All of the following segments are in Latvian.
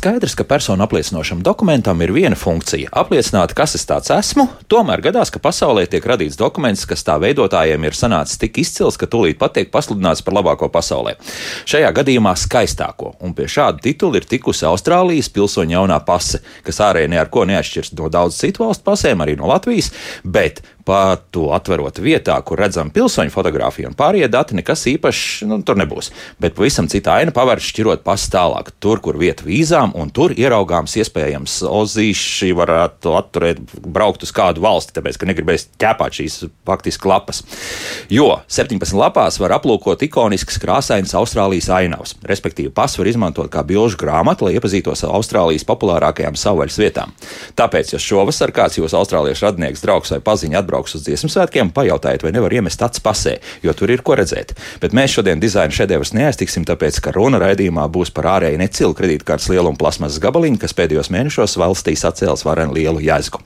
ЦСК Skaidrs, ka personu apliecinošam dokumentam ir viena funkcija - apliecināt, kas es tāds esmu. Tomēr gadās, ka pasaulē tiek radīts dokuments, kas tā veidotājiem ir sanācis tik izcils, ka tūlīt pat tiek pasludināts par labāko pasaulē. Šajā gadījumā skaistāko, un pie šāda titula ir tikusi Austrālijas pilsoņa jaunā pase, kas ārēji ne ar ko neatšķiras no daudz citu valstu pasēm, arī no Latvijas, bet pat to atverot vietā, kur redzam pilsoņu fotografiju un pārējie dati, nekas īpašs nu, tur nebūs. Bet pavisam cita aina pavērš šķirot pasu tālāk, tur, kur vieta vīzām, un tur ieraugāms iespējams ozīši varētu atturēt, braukt uz kādu valsti, tāpēc, ka negribēs ķēpāt šīs faktiski lapas. Jo 17 lapās var aplūkot ikoniskas krāsainas Austrālijas ainavas, respektīvi pasu var izmantot kā bilžu grāmatu, lai iepazītos ar Austrālijas populārākajām savvaļas vietām. Tāpēc, ja šovasar kāds jūsu austrāliešu radinieks, draugs vai paziņa atbrauc brauks uz dziesmu svētkiem, pajautājiet, vai nevar iemest acis pasē, jo tur ir ko redzēt. Bet mēs šodien dizaina šedevrus neaiztiksim, tāpēc, ka runa raidījumā būs par ārēji necilu kredītkartes lielumu plasmasas gabaliņu, kas pēdējos mēnešos valstī sacēlis varenu lielu jēzgu.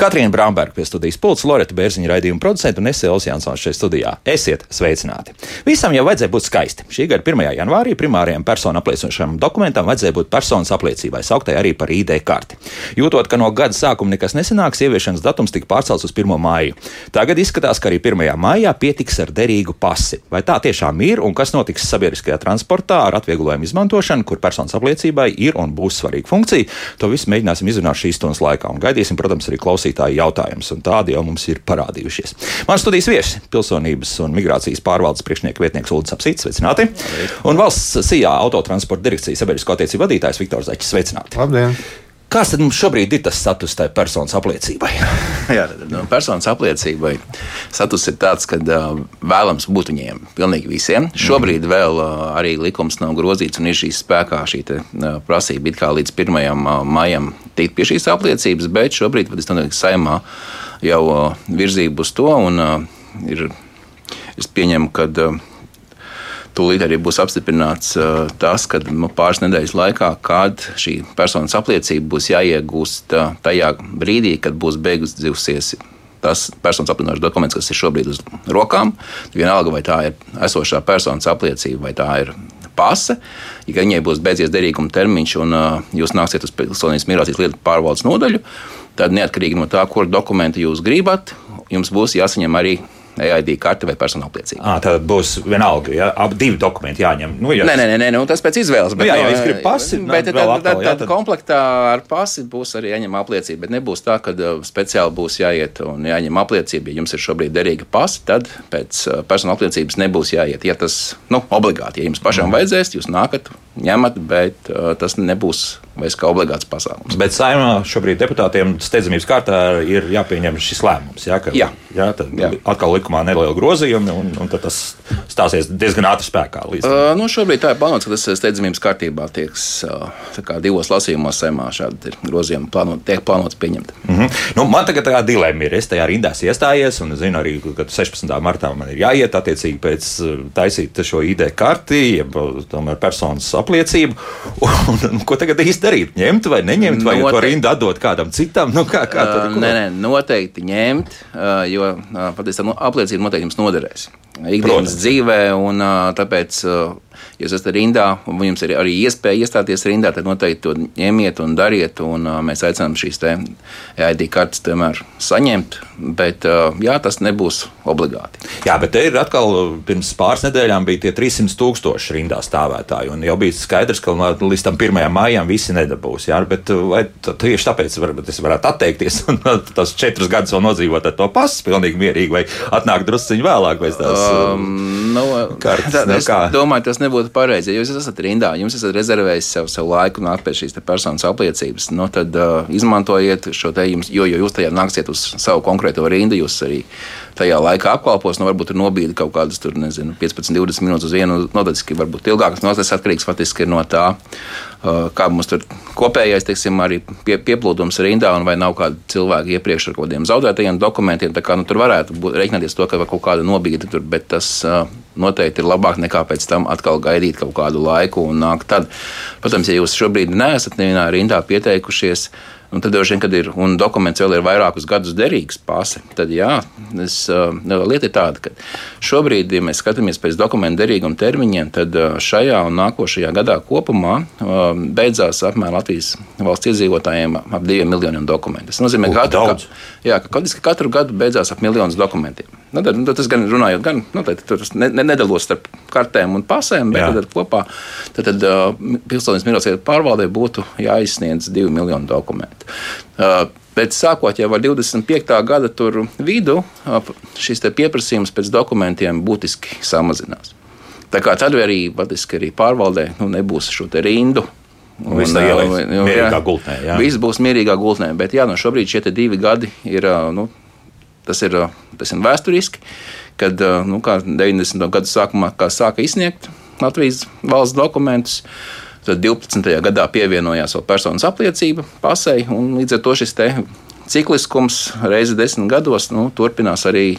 Katrīna Bramberga pie studijas pults, Loreta Bērziņa raidījuma producenta un Esēls Jansons šeit studijā. Esiet sveicināti! Visam jau vajadzēja būt skaisti. Šī gada 1. janvārī primārajam personu apliecinošam dokumentam vajadzēja būt personas apliecībai, sauktai arī par ID karti. Jūtot, ka no gada sākuma nekas nesanāks, ieviešanas datums tika pārcelts uz 1. māju māju. Tagad izskatās, ka arī 1. maijā pietiks ar derīgu pasi. Vai tā tiešām ir un kas notiks sabiedriskajā transportā ar atvieglojumu izmantošanu, kur personas apliecībai ir un būs svarīga funkcija? To visu mēģināsim izrunāt šīs stundas laikā un gaidīsim, protams, arī klausītāju jautājumus, un tādi jau mums ir parādījušies. Mans studijas viesis - pilsonības un migrācijas pārvaldes priekšnieka vietnieks Ulrichs Apsīts, sveicināti! Un valsts SIA autotransporta direkcijas sabiedrisko attiecību vadītājs Viktors Zaķis, sveicināti! Labdien! Kāds tad mums šobrīd ir tas status tai personas aplietībai? Jā, no personas apliecībai status ir tāds, ka uh, vēlams būt viņiem pilnīgi visiem. Mm. Šobrīd vēl uh, arī likums nav grozīts un ir šīs spēkā šī te, uh, prasība it kā līdz 1. Uh, maijam tikt pie šīs apliecības, bet šobrīd domāju, ka saimā jau virzību uz to un ir. Es pieņemu, ka Tūlīt arī būs apstiprināts uh, tas, ka nu, pāris nedēļas laikā, kad šī personas apliecība būs jāiegūst uh, tajā brīdī, kad būs beigusies tas personas apliecinošs dokuments, kas ir šobrīd uz rokām. Vienalga, vai tā ir esošā personas apliecība vai tā ir pase. Ja viņai būs beidzies derīguma termiņš un uh, jūs nāksiet uz pilsonības migrācijas lietu pārvaldes nodaļu, tad neatkarīgi no tā, kur dokumentu jūs gribat, jums būs jāsaņem arī EID karte vai personu apliecība. À, tad būs vienalga, ja ap divi dokumenti jāņem. Nu, ja... Nē, nē, nē, nu, tas pēc izvēles. Bet, nu, jā, ja es gribu pasi, bet tad, tad, tad, tad komplektā ar pasi būs arī jāņem apliecība. Bet nebūs tā, ka speciāli būs jāiet un jāņem apliecība. Ja jums ir šobrīd derīga pasi, tad pēc personu apliecības nebūs jāiet. Ja tas nu, obligāti, ja jums pašam mm. vajadzēs, jūs nākat, ņemat, bet uh, tas nebūs vairs kā obligāts pasākums. Bet saimā šobrīd deputātiem steidzamības kārtā ir jāpieņem šis lēmums. Jā, ka, jā. Jā, tad jā. atkal likumā neliela grozījuma, un, un tas stāsies diezgan ātri spēkā. Līdz... Uh, nu, šobrīd tā ir plānots, ka tas steidzamības kārtībā tieks uh, divos lasījumos saimā šādi grozījumi plānot, tiek plānots pieņemt. Mm -hmm. nu, man tagad tā dilemma ir, es tajā rindās iestājies, un zinu arī, ka 16. martā man ir jāiet attiecīgi pēc taisīt šo ID karti, jeb tomēr personas apliecību. Un, un, ko tagad īsti darīt? Ņemt vai neņemt, vai Noteikti. to rindu atdot kādam citam? Nu, kā, kā tur, uh, nē, nē, noteikti ņemt, uh, jo uh, patiesībā nu, apliecība noteikti jums noderēs ikdienas Protams. dzīvē, un tāpēc. Ja esat rindā un jums ir arī iespēja iestāties rindā, tad noteikti to ņemiet un dariet. Un, uh, mēs aicinām šīs ID kartes tomēr saņemt, bet uh, jā, tas nebūs obligāti. Jā, bet te ir atkal pirms pāris nedēļām bija tie 300 tūkstoši rindā stāvētāji, un jau bija skaidrs, ka līdz tam 1. maijam visi nedabūs. Jā, bet vai tieši tāpēc varbūt es varētu atteikties un tas četrus gadus vēl nodzīvot ar to pasu pilnīgi mierīgi, vai atnākt drusciņi vēlāk tās um, nu, kartes? Tā, nu, es kā? domāju, tas nebūtu būtu pareizi. Ja jūs esat rindā, jums esat rezervējis sev, sev laiku nākt pie šīs personas apliecības, nu, tad uh, izmantojiet šo te jums, jo, jo jūs tajā nāksiet uz savu konkrēto rindu, jūs arī tajā laikā apkalpos. Nu, varbūt nobīdi kaut kādas tur, nezinu, 15, 20 minūtes uz vienu nodaļu, varbūt ilgākas nodaļas atkarīgs faktiski no tā, kā mums tur kopējais, teiksim, arī pie, pieplūdums rindā un vai nav kādi cilvēki iepriekš ar kaut kādiem zaudētajiem dokumentiem. Kā nu, tur varētu būt rēķināties to, ka kaut kāda nobīde tur, bet tas noteikti ir labāk nekā pēc tam atkal gaidīt kaut kādu laiku un nākt tad. Protams, ja jūs šobrīd neesat nevienā rindā pieteikušies, Un tad, vien, kad ir un dokuments vēl ir vairākus gadus derīgs, pase, tad jā, es, lieta ir tāda, ka šobrīd, ja mēs skatāmies pēc dokumentu derīguma termiņiem, tad šajā un nākošajā gadā kopumā beidzās apmēram Latvijas valsts iedzīvotājiem ap diviem miljoniem dokumentu. Tas nozīmē, ka katru, jā, ka katru gadu beidzās ap miljonus dokumentiem. Nu, tad, nu, tas gan runājot, gan nu, tad, tur ne, nedalos starp kartēm un pasēm, bet tad, kopā tad, tad, uh, pilsoniskās migrācijas pārvaldē būtu jāizsniedz divi miljoni dokumentu. Uh, Bet sākot jau ar 25. gada vidu, šis pieprasījums pēc dokumentiem būtiski samazinās. Tā kā tad arī, arī pārvaldē nu, nebūs šo rindu. Viss tā ieliks mierīgā gultnē. Jā. Viss būs mierīgā gultnē, bet jā, no šobrīd šie divi gadi ir, nu, tas ir, tas ir vēsturiski, kad nu, 90. gadu sākumā sāka izsniegt Latvijas valsts dokumentus. Tad 12. gadā pievienojās vēl personas apliecība pasei, un līdz ar to šis cikliskums reizi desmit gados nu, turpinās arī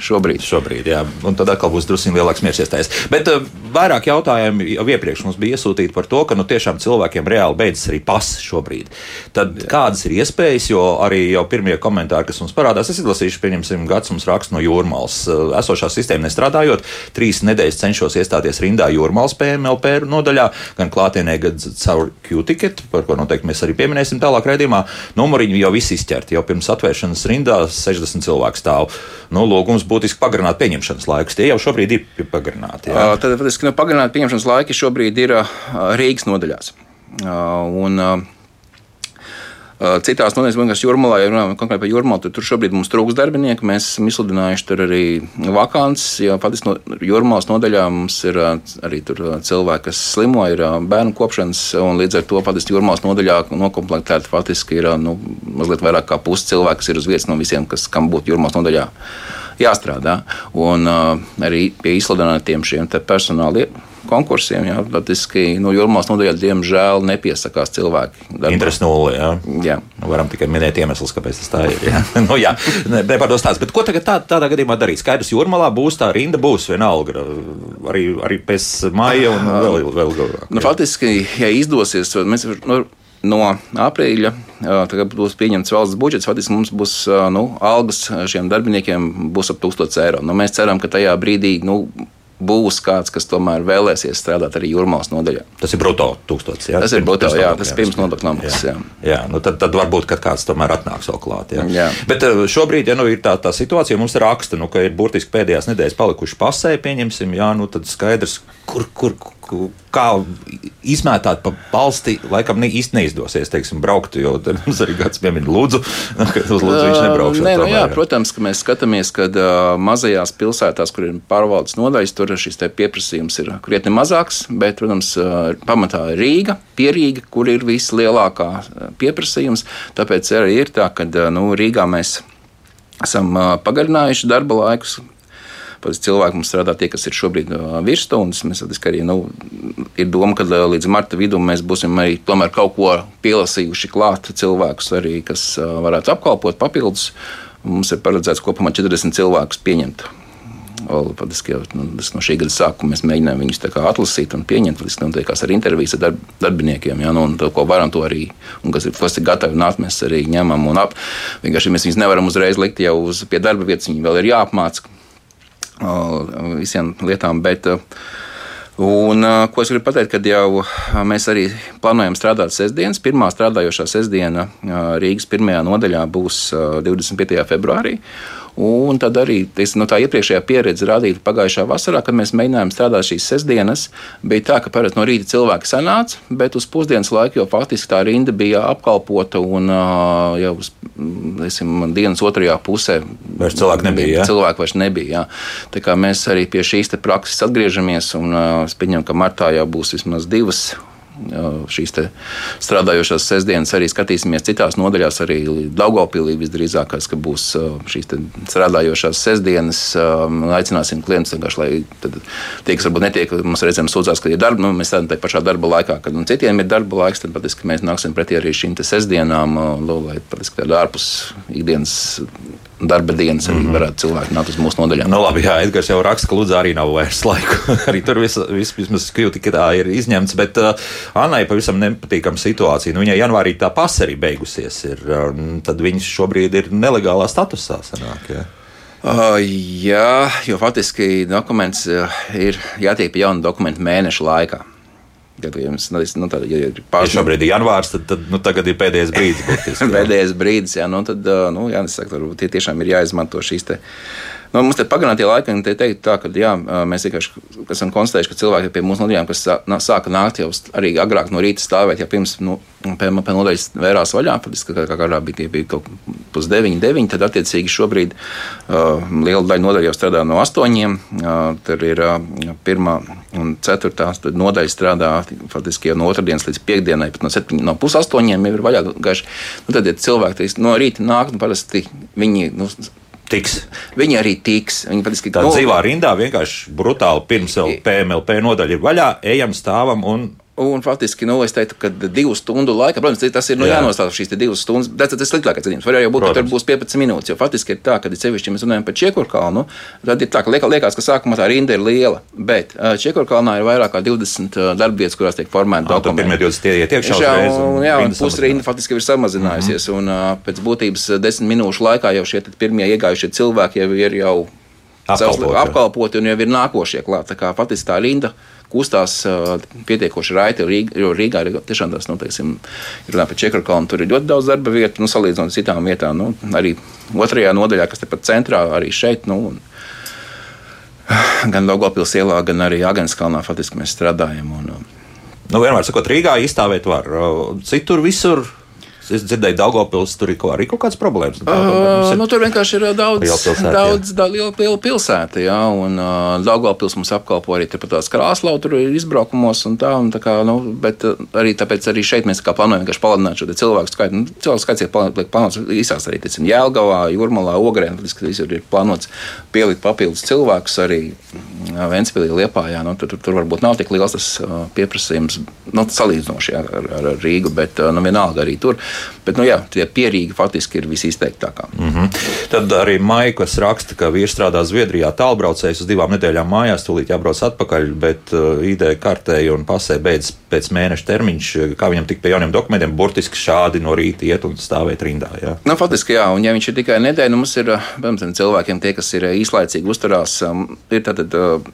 Šobrīd. Šobrīd, jā. Un tad atkal būs drusku lielāks mieres iestājas. Bet uh, vairāk jautājumu jau iepriekš mums bija iesūtīti par to, ka nu, tiešām cilvēkiem reāli beidzas arī pasis šobrīd. Tad jā. kādas ir iespējas, jo arī jau pirmie komentāri, kas mums parādās, es izlasīšu, pieņemsim, gads mums raksta no jūrmālas. Uh, esošā sistēma nestrādājot, trīs nedēļas cenšos iestāties rindā jūrmālas PMLP nodaļā, gan klātienē, gan caur Q-ticket, par ko noteikti mēs arī pieminēsim tālāk redzījumā. Numuriņi jau viss izķerti, jau pirms atvēršanas rindā 60 cilvēku stāv. Nu, lūgums būtiski pagarināt pieņemšanas laikus. Tie jau šobrīd ir pagarināti. Jā. Tad, faktiski, nu, pagarināt pieņemšanas laiki šobrīd ir Rīgas nodaļās. Un, Citās nodaļās, gan jūrmalā, ja runājam konkrēti par jūrmalu, tad tur šobrīd mums trūks darbinieku. Mēs esam izsludinājuši tur arī vakants. Jo faktiski no jūrmalas nodaļā mums ir arī cilvēki, kas slimo, ir bērnu kopšanas, un līdz ar to faktiski jūrmalas nodaļā nokomplektēti faktiski ir nu, mazliet vairāk kā pusi cilvēku, kas ir uz vietas no visiem, kas kam būtu jūrmalas nodaļā jāstrādā. Un uh, arī pie izsludinātiem šiem personāla konkursiem. Jā, Latiski, nu, Jūrmās nodaļā, diemžēl, nepiesakās cilvēki. Interesi nulle. Jā. jā. Nu, varam tikai minēt iemeslus, kāpēc tas tā ir. Jā, nu, jā. ne par to stāstu. Bet ko tagad tā, tādā gadījumā darīt? Skaidrs, Jūrmalā būs tā rinda, būs vienalga. Arī, arī pēc maija un vēl, vēl gārāk. Nu, faktiski, ja izdosies, mēs. Nu, no aprīļa, kad būs pieņemts valsts budžets, faktiski mums būs nu, algas šiem darbiniekiem būs ap 1000 eiro. Nu, mēs ceram, ka tajā brīdī nu, būs kāds, kas tomēr vēlēsies strādāt arī jūrmālas nodaļā. Tas ir brutto tūkstotis. Jā? Tas ir brutto, jā, tas ir pirms nodokļu nomaksas. Jā, jā. jā nu tad, tad varbūt kāds tomēr atnāks vēl klāt. Jā. Jā. Bet šobrīd, ja nu ir tā, tā situācija, mums raksta, nu, ka ir burtiski pēdējās nedēļas palikuši pasē, pieņemsim, jā, nu tad skaidrs, kur, kur, kā izmētāt pa valsti, laikam ne, īsti neizdosies, teiksim, braukt, jo mums arī gads piemina Lūdzu, ka uz Lūdzu viņš nebraukšu. Nē, nu, jā, protams, ka mēs skatāmies, ka uh, mazajās pilsētās, kur ir pārvaldes nodaļas, tur šis pieprasījums ir krietni mazāks, bet, protams, uh, pamatā ir Rīga, Pierīga, kur ir vislielākā pieprasījums, tāpēc arī ir tā, ka uh, nu, Rīgā mēs esam pagarinājuši darba laikus, Pēc cilvēku mums strādā tie, kas ir šobrīd virsstundas. Mēs arī nu, ir doma, ka līdz marta vidum mēs būsim arī kaut ko pielasījuši klāt cilvēkus, arī, kas varētu apkalpot papildus. Mums ir paredzēts kopumā 40 cilvēkus pieņemt Patiski jau nu, no šī gada sākuma mēs mēģinājām viņus atlasīt un pieņemt. Tas notiekās ar intervijas ar darb, darbiniekiem. Ja, nu, un to, ko varam, to arī, un kas ir, kas ir gatavi nākt, mēs arī ņemam un ap. Vienkārši mēs viņus nevaram uzreiz likt jau uz pie darba vietas, viņi vēl ir jāapmāca visiem lietām. Bet, Un, ko es gribu pateikt, kad jau mēs arī plānojam strādāt sestdienas. Pirmā strādājošā sestdiena Rīgas pirmajā nodaļā būs 25. februārī. Un tad arī ties, nu, tā iepriekšējā pieredze rādīja pagājušā vasarā, kad mēs mēģinājām strādāt šīs sestdienas. Bija tā, ka parasti no rīta cilvēki sanāca, bet uz pusdienas laiku jau faktiski tā rinda bija apkalpota un jau uz esim, dienas otrajā pusē vairs cilvēku nebija. Ja? Cilvēku vairs nebija. Jā. Tā kā mēs arī pie šīs prakses atgriežamies un es pieņemu, ka martā jau būs vismaz divas šīs strādājošās sestdienas arī skatīsimies citās nodaļās, arī Daugopilī visdrīzākās, ka būs šīs strādājošās sestdienas. Aicināsim klientus vienkārši, lai tie, kas varbūt netiek, mums reizēm sūdzās, ka ir darba, nu, mēs strādājam tajā pašā darba laikā, kad nu, citiem ir darba laiks, tad patiesībā mēs nāksim pretī arī šīm sestdienām, lai patiesībā tāda ārpus ikdienas darba dienas arī mm -hmm. varētu cilvēki nākt uz mūsu nodaļām. Nu, labi, jā, Edgars jau raksta, ka Lūdzu arī nav vairs laiku. arī tur viss vis, vismaz kļūti, ka tā ir izņemts, bet uh, Annai pavisam nepatīkama situācija. Nu, viņai janvārī tā pasa arī beigusies, ir, uh, tad viņš šobrīd ir nelegālā statusā. Sanāk, jā. Uh, jā, jo faktiski dokuments uh, ir jātiek pie jauna dokumenta mēneša laikā. Kad jums nu, nu, tā, ja ir pārspīlējums, ja šobrīd ir janvārs, tad, tad nu, tagad ir pēdējais brīdis. pēdējais brīdis, jā, nu, tad, nu, jā, nesaka, tie tiešām ir jāizmanto šīs te Nu, mums te pagarinātie laiki, un te teikt tā, ka jā, mēs vienkārši esam konstatējuši, ka cilvēki pie mūsu nodaļām, kas sāka nākt jau arī agrāk no rīta stāvēt, jau pirms nu, pie nodaļas vērās vaļā, patiesībā kā, kā kādā bija tie bija kaut pus 9, 9, tad attiecīgi šobrīd uh, liela daļa nodaļa jau strādā no 8, uh, tur ir uh, pirmā un ceturtā nodaļa strādā faktiski jau no otrdienas līdz piekdienai, pat no, 7, no pus 8 jau ir vaļā gaiši. Nu, tad, ja cilvēki no rīta nāk, nu, parasti viņi. Nu, tiks. Viņi arī tiks. Viņi patiesībā tādā no... dzīvā rindā vienkārši brutāli pirms PMLP nodaļa ir vaļā, ejam, stāvam un Un faktiski, nu, es teiktu, ka divu stundu laikā, protams, tas ir nu, Jā. jānostāsta šīs divas stundas. Tas ir sliktākais gadījums. Var jau būt, protams. ka tur būs 15 minūtes. Jo faktiski ir tā, ka, ja sevišķi mēs runājam par Čiekurkalnu, tad ir tā, ka liekas, ka sākumā tā rinda ir liela. Bet Čiekurkalnā ir vairāk kā 20 darbvietas, kurās tiek formēti dokumenti. Pirmie 20 iet iekšā uzreiz. Un, jā, un pusrinda faktiski ir samazinājusies. Mm -hmm. Un pēc būtības desmit minūšu laikā jau šie pirmie iegājušie cilvēki jau ir jau apkalpoti, apkalpoti un jau ir nākošie klāt. Tā kā faktiski tā rinda kustās pietiekoši raiti. Jo Rīgā ir tiešām tas, nu, teiksim, runā par Čekarkalnu, tur ir ļoti daudz darba vietu, nu, salīdzinot ar citām vietām. Nu, arī otrajā nodaļā, kas tepat centrā, arī šeit. Nu, un, gan Logopils ielā, gan arī Agenskalnā faktiski mēs strādājam. Un, Nu, vienmēr sakot, Rīgā izstāvēt var. Citur visur Es dzirdēju, ka Dārgopils tur ir arī kaut kādas problēmas. Uh, nu, tur vienkārši ir daudz, pilsēta, daudz da, liela, liela pilsēta. Jā, un uh, Dārgopils mums apkalpo arī tās krāslau, tur izbraukumos un tā. Un tā kā, nu, bet arī tāpēc arī šeit mēs plānojam vienkārši palielināt šo cilvēku skaitu. Nu, cilvēku skaits ir plānots īsās arī teicam, Jēlgavā, Jurmalā, Ogrē. Visur ir plānots pielikt papildus cilvēkus arī Ventspīlī, Liepājā. Nu, tur, tur, tur varbūt nav tik liels tas pieprasījums nu, salīdzinoši ar, ar, ar Rīgu, bet nu, vienalga arī tur. Bet, nu, jā, tie pierīgi faktiski ir visizteiktākā. Mm -hmm. Tad arī Maikas raksta, ka vīrs strādā Zviedrijā tālbraucējs uz divām nedēļām mājās, tūlīt jābrauc atpakaļ, bet uh, ID kartē un pasē beidz pēc mēneša termiņš, kā viņam tik pie jauniem dokumentiem, burtiski šādi no rīta iet un stāvēt rindā. Jā. Nu, faktiski, jā, un ja viņš ir tikai nedēļa, nu, mums ir, piemēram, cilvēkiem, tie, kas ir īslaicīgi uzturās, um, ir tātad. Uh,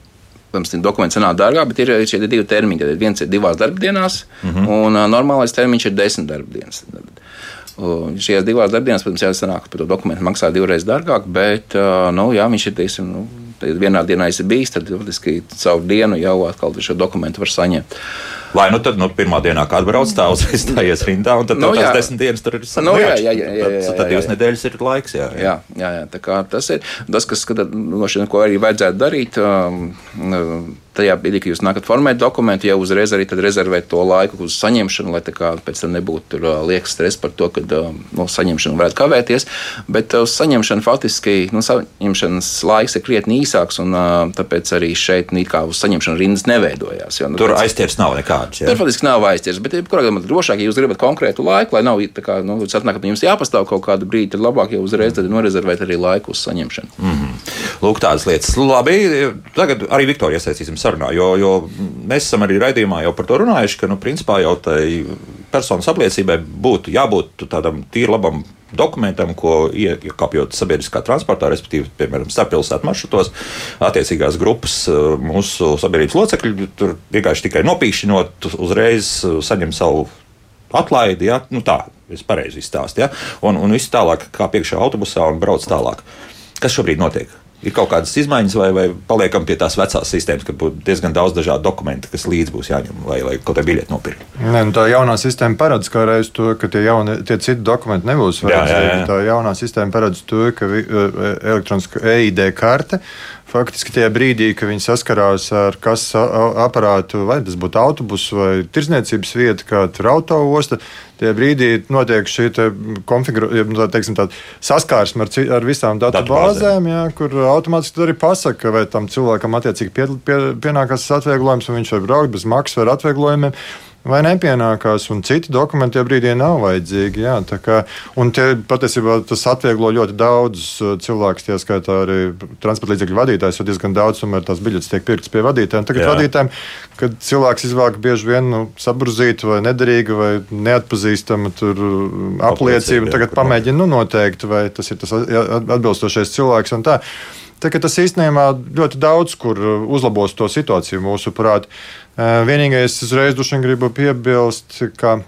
Protams, dokumenti sanāk dārgāk, bet ir šie divi termiņi. Tad viens ir divās darbdienās, mm -hmm. un uh, normālais termiņš ir desmit darbdienas. Uh, šajās divās darbdienās, protams, jāsanāk, ka to dokumentu maksā divreiz dārgāk, bet uh, nu, jā, viņš ir teiksim, nu, vienā dienā bijis, tad faktiski caur dienu jau atkal šo dokumentu var saņemt. Vai nu tad, nu, pirmā dienā, kad atbrauc, tā uzreiz stājies rindā, un tad nu, tās desmit dienas tur ir sanākts. Nu, jā, jā, jā, jā, jā, jā, tad divas nedēļas ir laiks. Jā, jā. jā, jā, jā tā kā tas ir tas, kas, kad, no šiem, ko arī vajadzētu darīt. Um, tajā brīdī, kad jūs nākat formēt dokumentu, jau uzreiz arī rezervēt to laiku uz saņemšanu, lai pēc tam nebūtu uh, liekas stress par to, ka no saņemšana varētu kavēties. Bet uz saņemšanu faktiski nu, saņemšanas laiks ir krietni īsāks, un tāpēc arī šeit kā uz saņemšanu rindas neveidojās. Jo, nu, Tur aizķers nav nekāds. Tur faktiski nav aizķers, bet kurā gadījumā drošāk, ja jūs gribat konkrētu laiku, lai nav tā kā, nu, atnāk, ka jums jāpastāv kaut kādu brīdi, tad labāk jau uzreiz norezervēt arī laiku uz saņemšanu. Mm -hmm. Lūk, tādas lietas. Labi, tagad arī Viktorija iesaistīsim sarunā, jo, jo mēs esam arī raidījumā jau par to runājuši, ka, nu, principā jau tai personas apliecībai būtu jābūt tādam tīri labam dokumentam, ko iekāpjot sabiedriskā transportā, respektīvi, piemēram, starppilsētu maršrutos, attiecīgās grupas uh, mūsu sabiedrības locekļi tur vienkārši tikai nopīšķinot, uzreiz uh, saņem savu atlaidi. Ja? Nu, tā, es pareizi izstāstu. Ja? Un, un viss tālāk, kā piekšā autobusā un brauc tālāk. Kas šobrīd notiek? Ir kaut kādas izmaiņas, vai, vai paliekam pie tās vecās sistēmas, ka būtu diezgan daudz dažādu dokumentu, kas līdz būs jāņem, lai, lai kaut kādā biļeti nopirktu. Nē, nu tā jaunā sistēma paredz reiz to, ka tie, jauni, tie citi dokumenti nebūs vajadzīgi. Tā jaunā sistēma paredz to, ka e, elektroniska EID karte faktiski tajā brīdī, kad viņi saskarās ar kases aparātu, vai tas būtu autobus vai tirzniecības vieta, kā tur autoosta, Tie brīdī notiek šī nu, saskarsme ar, ar visām datu bāzēm, jā, kur automātiski arī pasaka, vai tam cilvēkam attiecīgi pie, pie, pienākas atvieglojums, un viņš var braukt bez maksas vai atvieglojumiem. Vai nepienākās, un citi dokumenti jau brīdī nav vajadzīgi. Jā, kā, un tie, patiesībā tas atvieglo ļoti daudzus uh, cilvēkus, tie skaitā arī transporta līdzekļu vadītājs, jo diezgan daudz tomēr tās biļetes tiek pirktas pie vadītājiem. Tagad jā. vadītājiem, kad cilvēks izvēlāk bieži vien nu, sabrūzītu vai nederīgu vai neatpazīstamu uh, apliecību, tagad pamēģina nu, noteikt, vai tas ir tas atbilstošais cilvēks. Tā, tas īstenībā ļoti daudz kur uh, uzlabos to situāciju mūsuprāt. Uh, vienīgais, uzreiz gribu piebilst, ka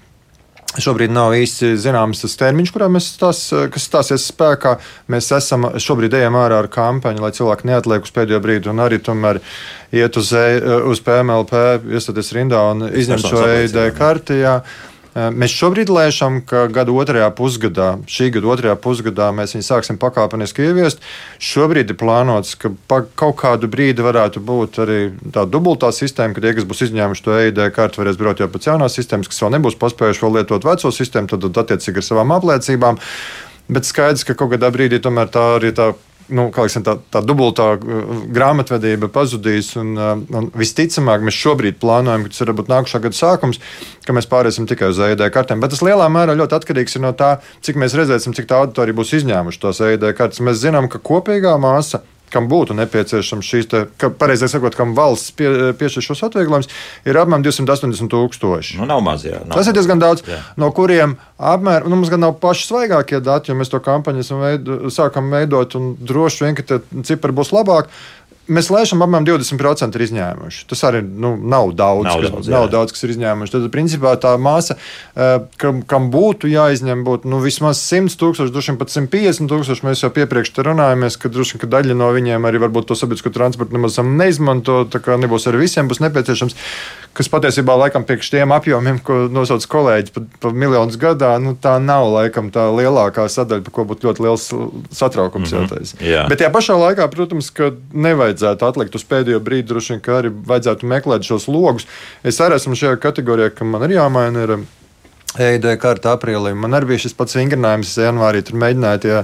Šobrīd nav īsti zināms tas termiņš, kurā mēs tās, kas stāsies spēkā. Mēs esam šobrīd ejam ārā ar kampaņu, lai cilvēki neatliek uz pēdējo brīdi un arī tomēr iet uz, e, uz PMLP, iestāties rindā un izņemt šo EID karti. Jā. Eh, mēs šobrīd lēšam, ka gada otrajā pusgadā, šī gada otrajā pusgadā mēs viņu sāksim pakāpeniski ieviest. Šobrīd ir plānots, ka pa kaut kādu brīdi varētu būt arī tā dubultā sistēma, ka tie, kas būs izņēmuši to EID kartu, varēs braukt jau pēc jaunās sistēmas, kas vēl nebūs paspējuši vēl lietot veco sistēmu, tad attiecīgi ar savām apliecībām. Bet skaidrs, ka kaut kādā brīdī tomēr tā arī tā nu, liksim, tā, tā dubultā uh, grāmatvedība pazudīs. Un, uh, un visticamāk, mēs šobrīd plānojam, ka tas var būt nākamā gada sākums, ka mēs pāriesim tikai uz EID kartēm. Bet tas lielā mērā ļoti atkarīgs no tā, cik mēs redzēsim, cik tā auditorija būs izņēmuši tos EID kartes. Mēs zinām, ka kopīgā māsa kam būtu nepieciešams šīs, te, ka, pareizāk sakot, kam valsts pie, piešķir šos atvieglojumus, ir apmēram 280 tūkstoši. Nu, nav maz, jā. Nav Tas ir diezgan daudz, jā. no kuriem apmēram, nu, mums gan nav paši svaigākie dati, jo mēs to kampaņu veido, sākam veidot, un droši vien, ka tie cipari būs labāki. Mēs lēšam, apmēram 20% ir izņēmuši. Tas arī nu, nav daudz, nav, kas, daudz, nav daudz, kas ir izņēmuši. Tad, principā, tā māsa, eh, kam, kam būtu jāizņem, būtu nu, vismaz 100 tūkstoši, droši vien pat 150 tūkstoši. Mēs jau iepriekš runājāmies, ka droši vien ka daļa no viņiem arī varbūt to sabiedrisko transportu nemaz neizmanto. Tā kā nebūs arī visiem būs nepieciešams kas patiesībā laikam priekš tiem apjomiem, ko nosauc kolēģi par pa miljonus gadā, nu, tā nav laikam tā lielākā sadaļa, par ko būtu ļoti liels satraukums. Mm -hmm. Jā. Bet tajā pašā laikā, protams, ka nevajadzētu atlikt uz pēdējo brīdi, droši vien, ka arī vajadzētu meklēt šos logus. Es arī esmu šajā kategorijā, ka man ir jāmaina. Ir, EID karta aprīlī. Man arī bija šis pats vingrinājums janvārī. Tur mēģināja tie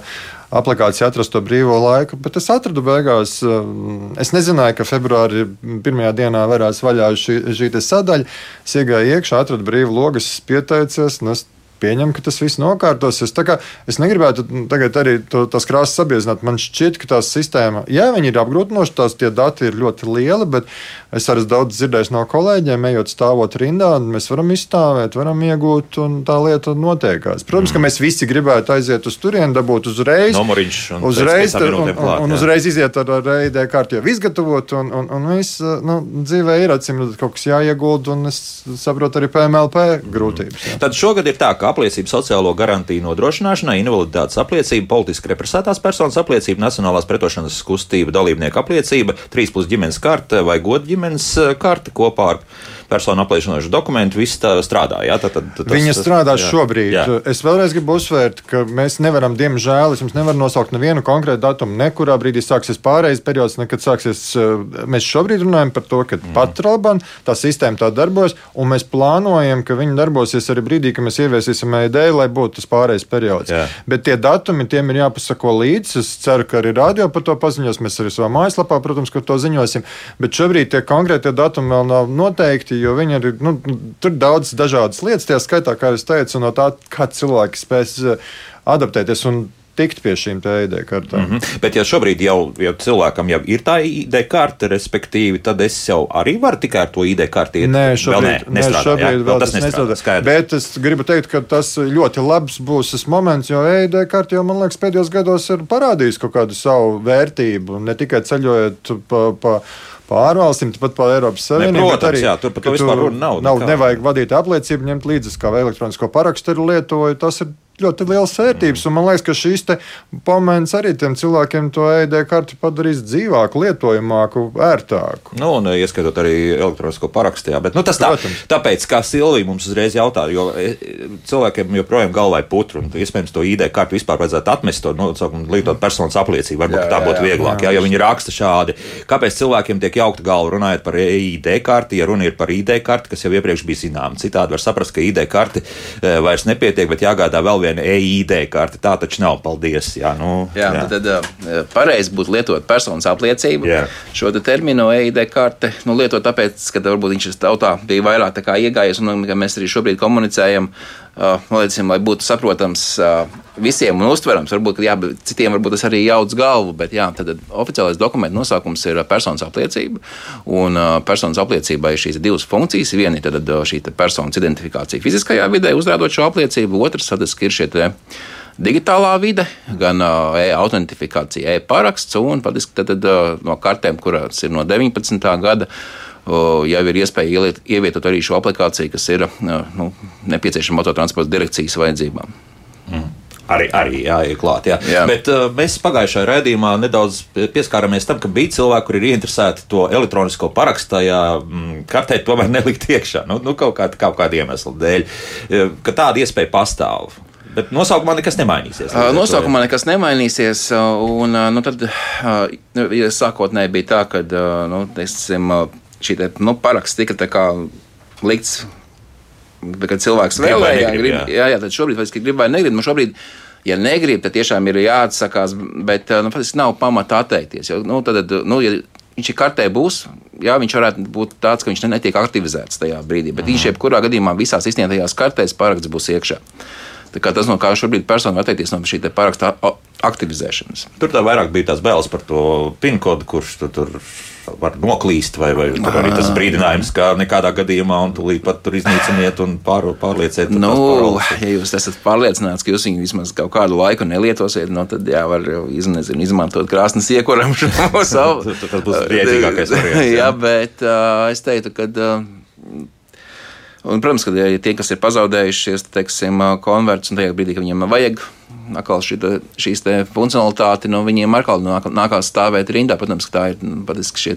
aplikācija atrast to brīvo laiku, bet es atradu beigās. Um, es nezināju, ka februārī pirmajā dienā varēs vaļā šī, šī sadaļa. Es iegāju iekšā, atradu brīvu logu, es pieteicos. Nu, es pieņem, ka tas viss nokārtosies. Es negribētu tagad arī to, tās krāsas sabiezināt. Man šķiet, ka tā sistēma, jā, viņi ir apgrūtinoši, tās tie dati ir ļoti lieli, bet es arī daudz dzirdēju no kolēģiem, ejot stāvot rindā, mēs varam izstāvēt, varam iegūt, un tā lieta notiekās. Protams, mm. ka mēs visi gribētu aiziet uz turieni, dabūt uzreiz, Numuriņš, un uzreiz, un, un, un, un uzreiz iziet ar, ar ID kārtu jau izgatavot, un, un, un viss nu, dzīvē ir acīm kaut kas jāiegulda, un es saprotu arī PMLP grūtības. Jā. Tad šogad ir tā, ka apliecība sociālo garantiju nodrošināšanai, invaliditātes apliecība, politiski represētās personas apliecība, nacionālās pretošanas kustība dalībnieka apliecība, 3 plus ģimenes karte vai godu ģimenes eh, karte kopā ar personu apliecinošu dokumentu, viss tā strādā. Jā, tad, tad, tas, Viņa strādā jā, šobrīd. Jā. Es vēlreiz gribu uzsvērt, ka mēs nevaram, diemžēl, es jums nevaru nosaukt nevienu konkrētu datumu, nekurā brīdī sāksies pārējais periods, nekad sāksies. Eh, mēs šobrīd runājam par to, ka mm. pat Ralban tā sistēma tā darbojas, un mēs plānojam, ka viņi darbosies arī brīdī, kad mēs ieviesīsim EID, lai būtu tas pārējais periods. Jā. Bet tie datumi tiem ir jāpasako līdzi. Es ceru, ka arī radio par to paziņos. Mēs arī savā mājaslapā, protams, to ziņosim. Bet šobrīd tie konkrētie datumi vēl nav noteikti jo viņi ir nu, tur daudz dažādas lietas, tie skaitā, kā jau teicu, no tā, kā cilvēki spēs eh, adaptēties. Un tikt pie šīm ID kartēm. Mm -hmm. Bet, ja šobrīd jau, jau cilvēkam jau ir tā ID karte, respektīvi, tad es jau arī varu tikai ar to ID karti iet. Nē, šobrīd, nē, nestrādā, šobrīd vēl tas nestrādā. nestrādā. Bet es gribu teikt, ka tas ļoti labs būs tas moments, jo ID karte jau, man liekas, pēdējos gados ir parādījis kaut kādu savu vērtību, ne tikai ceļojot pa. pa pārvalstīm, pat pa Eiropas Savienību. Protams, arī, jā, tur par to vispār runa nav. nav nevajag vadīt apliecību, ņemt līdzi, kā elektronisko parakstu ir lietoju. Tas ir ļoti liels vērtības. Un man liekas, ka šīs pamēģinājums arī tiem cilvēkiem to EID karti padarīs dzīvāku, lietojamāku, ērtāku. Nu, un ieskatot arī elektronisko parakstu. Bet nu, tas tā, Protams. tāpēc, kā Silvija mums uzreiz jautā, jo e, cilvēkiem joprojām galvā ir putra, un iespējams to ID kartu vispār vajadzētu atmest, to nosaukumu, lietot personas apliecību. Varbūt jā, tā būtu vieglāk, jā, jā, jo viņi raksta šādi. Kāpēc cilvēkiem tiek jaukta galva runājot par EID karti, ja runa ir par ID karti, kas jau iepriekš bija zināma? Citādi var saprast, ka ID karti e, vairs nepietiek, bet jāgādā vēl vienā viena EID karte. Tā taču nav. Paldies. Jā, nu, jā, jā. tad uh, pareizi būtu lietot personas apliecību. Jā. Šo te terminu EID karte nu, lietot tāpēc, ka varbūt viņš tautā bija vairāk iegājies un mēs arī šobrīd komunicējam. Uh, Liecim, lai būtu saprotams uh, visiem un uztverams. Varbūt jā, citiem varbūt tas arī jauc galvu, bet jā, tad oficiālais dokumenta nosaukums ir personas apliecība. Un uh, personas apliecībai ir šīs divas funkcijas. Viena ir tad, šī personas identifikācija fiziskajā vidē, uzrādot šo apliecību, otrs ir šie digitālā vide, gan e-autentifikācija, e-paraksts un patiesībā no kartēm, kuras ir no 19. gada jau ir iespēja ievietot arī šo aplikāciju, kas ir nu, nepieciešama autotransporta direkcijas vajadzībām. Mm. Arī, arī jāiet klāt. Jā. Jā. Bet uh, mēs pagājušajā raidījumā nedaudz pieskārāmies tam, ka bija cilvēki, kuri ir ieinteresēti to elektronisko parakstu mm, kartē, tomēr nelikt iekšā. Nu, nu, kaut, kāda, kaut kāda iemesla dēļ, ka tāda iespēja pastāv. Bet nosaukumā nekas nemainīsies. Uh, nosaukumā nekas nemainīsies. Un, nu, tad, ja sākotnēji bija tā, ka nu, teiksim, šī te, nu, paraksts tika likts, kad cilvēks vēlējās, grib, jā. jā, jā, tad šobrīd faktiski grib vai negrib. Nu, šobrīd, ja negrib, tad tiešām ir jāatsakās, bet nu, faktiski nav pamata atteikties. Jo, nu, tad, nu, ja viņš ir kartē būs, jā, viņš varētu būt tāds, ka viņš netiek aktivizēts tajā brīdī, bet mm. viņš jebkurā gadījumā visās izsniegtajās kartēs paraksts būs iekšā. Tas, no kā šobrīd persona atteikties no šī paraksta aktivizēšanas. Tur tā vairāk bija tās bailes par to PIN kodu, kurš tu tur var noklīst, vai, vai tur arī tas brīdinājums, ka nekādā gadījumā un tūlīt pat tur iznīciniet un pār, pārlieciet. Nu, ja jūs esat pārliecināts, ka jūs viņu vismaz kaut kādu laiku nelietosiet, no nu, tad jā, var nezinu, izmantot krāsnes iekuramšu savu. tas būs rēdzīgākais variants. Jā, bet uh, es teiktu, ka. Uh, Un, protams, ka ja tie, kas ir pazaudējuši šīs teiksim, konvertus, un tajā brīdī, kad viņiem vajag atkal šita, šīs funkcionalitāti, nu, viņiem atkal nāk, nākās stāvēt rindā. Protams, ka tā ir nu, patiesībā šie